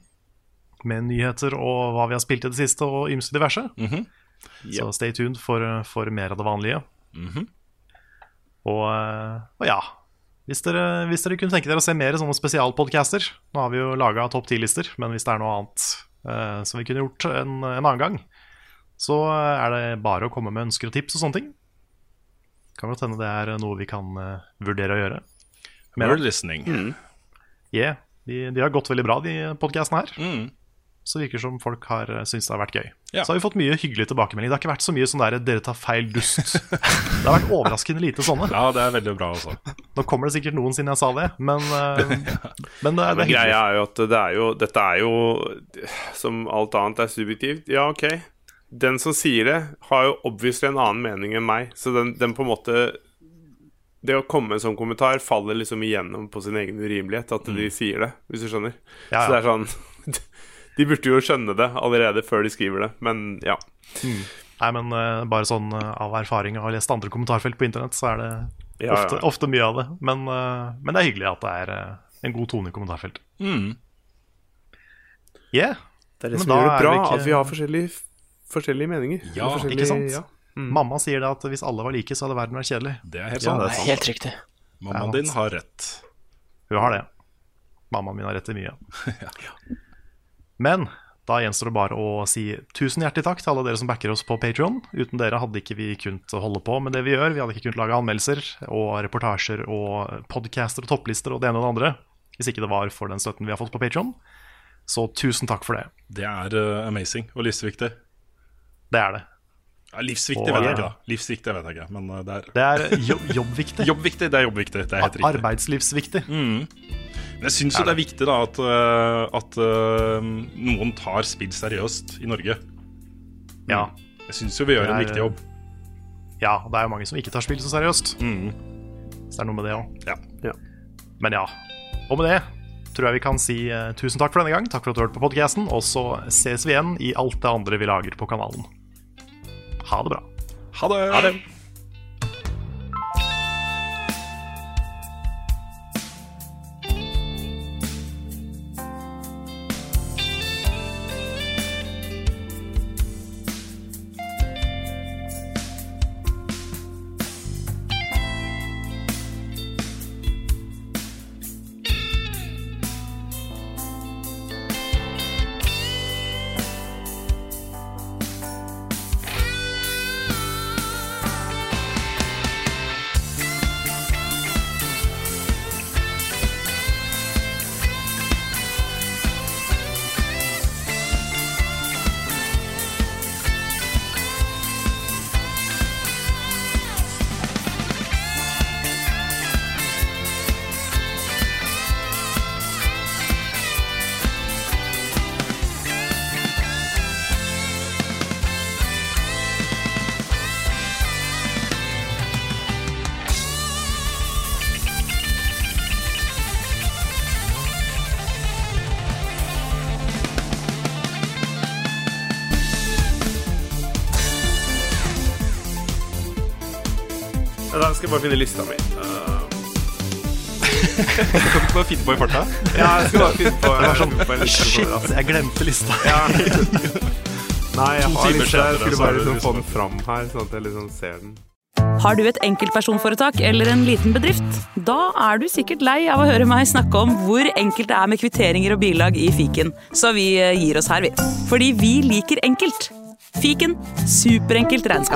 Med nyheter og hva vi har spilt i det siste, og ymse diverse. Mhm. Så stay tuned for, for mer av det vanlige. Mhm. og, eh, og ja hvis dere, hvis dere kunne tenke dere å se mer sånne spesialpodcaster Nå har vi jo laga topp ti-lister, men hvis det er noe annet eh, som vi kunne gjort en, en annen gang, så er det bare å komme med ønsker og tips og sånne ting. Kan godt hende det er noe vi kan eh, vurdere å gjøre. Mer listening. Yeah, de, de har gått veldig bra, de podkastene her. Mm. Så virker det som folk har syntes det har vært gøy. Ja. Så har vi fått mye hyggelig tilbakemelding. Det har ikke vært så mye sånn der 'dere tar feil dust'. Det har vært overraskende lite sånne. Ja, det er veldig bra, også. Nå kommer det sikkert noen siden jeg sa det, men, ja. men det, er- det Men er greia er jo at det er jo Dette er jo Som alt annet er subjektivt. Ja, ok. Den som sier det, har jo obviously en annen mening enn meg. Så den, den på en måte Det å komme med en sånn kommentar faller liksom igjennom på sin egen urimelighet. At de sier det, hvis du skjønner. Ja, Ja, Så det er sånn De burde jo skjønne det allerede før de skriver det, men ja. Nei, men uh, bare sånn uh, av erfaring og har lest andre kommentarfelt på internett, så er det Ja, ofte, ja. ofte mye av det. Men, uh, men det er hyggelig at det er en god tone i kommentarfeltet. Mm. Yeah. Det er det Men som da gjør er det bra, det ikke- at vi har forskjellige, forskjellige meninger. Ja, forskjellige, ikke sant? Ja. Mamma sier det at hvis alle var like, så hadde verden vært kjedelig. Det er helt Ja, sant. det er. Helt riktig. Mammaen din har rett. Hun har det. Mammaen min har rett i mye. Men da gjenstår det bare å si tusen hjertelig takk til alle dere som backer oss på Patreon Uten dere hadde ikke vi kunnet holde på med det vi gjør. Vi hadde ikke kunnet lage anmeldelser og reportasjer og podcaster og topplister og det ene og det andre hvis ikke det var for den støtten vi har fått på Patreon Så tusen takk for det. Det er uh, amazing og livsviktig. Det er det. Ja, livsviktig Og, vet jeg ja. ikke. Livsviktig vet jeg ikke, men eh, det er Det er jobb, jobbviktig. Jobbviktig, det er jobbviktig. Det er helt riktig. Arbeidslivsviktig. Mm. Men jeg syns jo det er viktig da at, eh, at eh, noen tar spill seriøst i Norge. Ja. Jeg syns jo vi gjør er, en viktig jobb. ja, det er jo mange som ikke tar spill så seriøst. Mm. Så det er noe med det òg. Ja. Ja. Men ja. Og med det tror jeg vi kan si eh, tusen takk for denne gang. Takk for at du hørte på podkasten. Og så ses vi igjen i alt det andre vi lager på kanalen. Ha det bra. Ha det! Ha det. Bare finne lista mi. Uh, Kan du ikke bare finne på i farta? Ja, jeg skal bare finne på, sånn, på en liste Shit, for jeg glemte lista. Ja. Nei, jeg har lista. Jeg skulle bare liksom liksom- få den fram her, sånn at jeg liksom ser den. Har du et enkeltpersonforetak eller en liten bedrift? Da er du sikkert lei av å høre meg snakke om hvor enkelt det er med kvitteringer og bilag i fiken, så vi eh, gir oss her, vi. Fordi vi liker enkelt. Fiken superenkelt regnskap.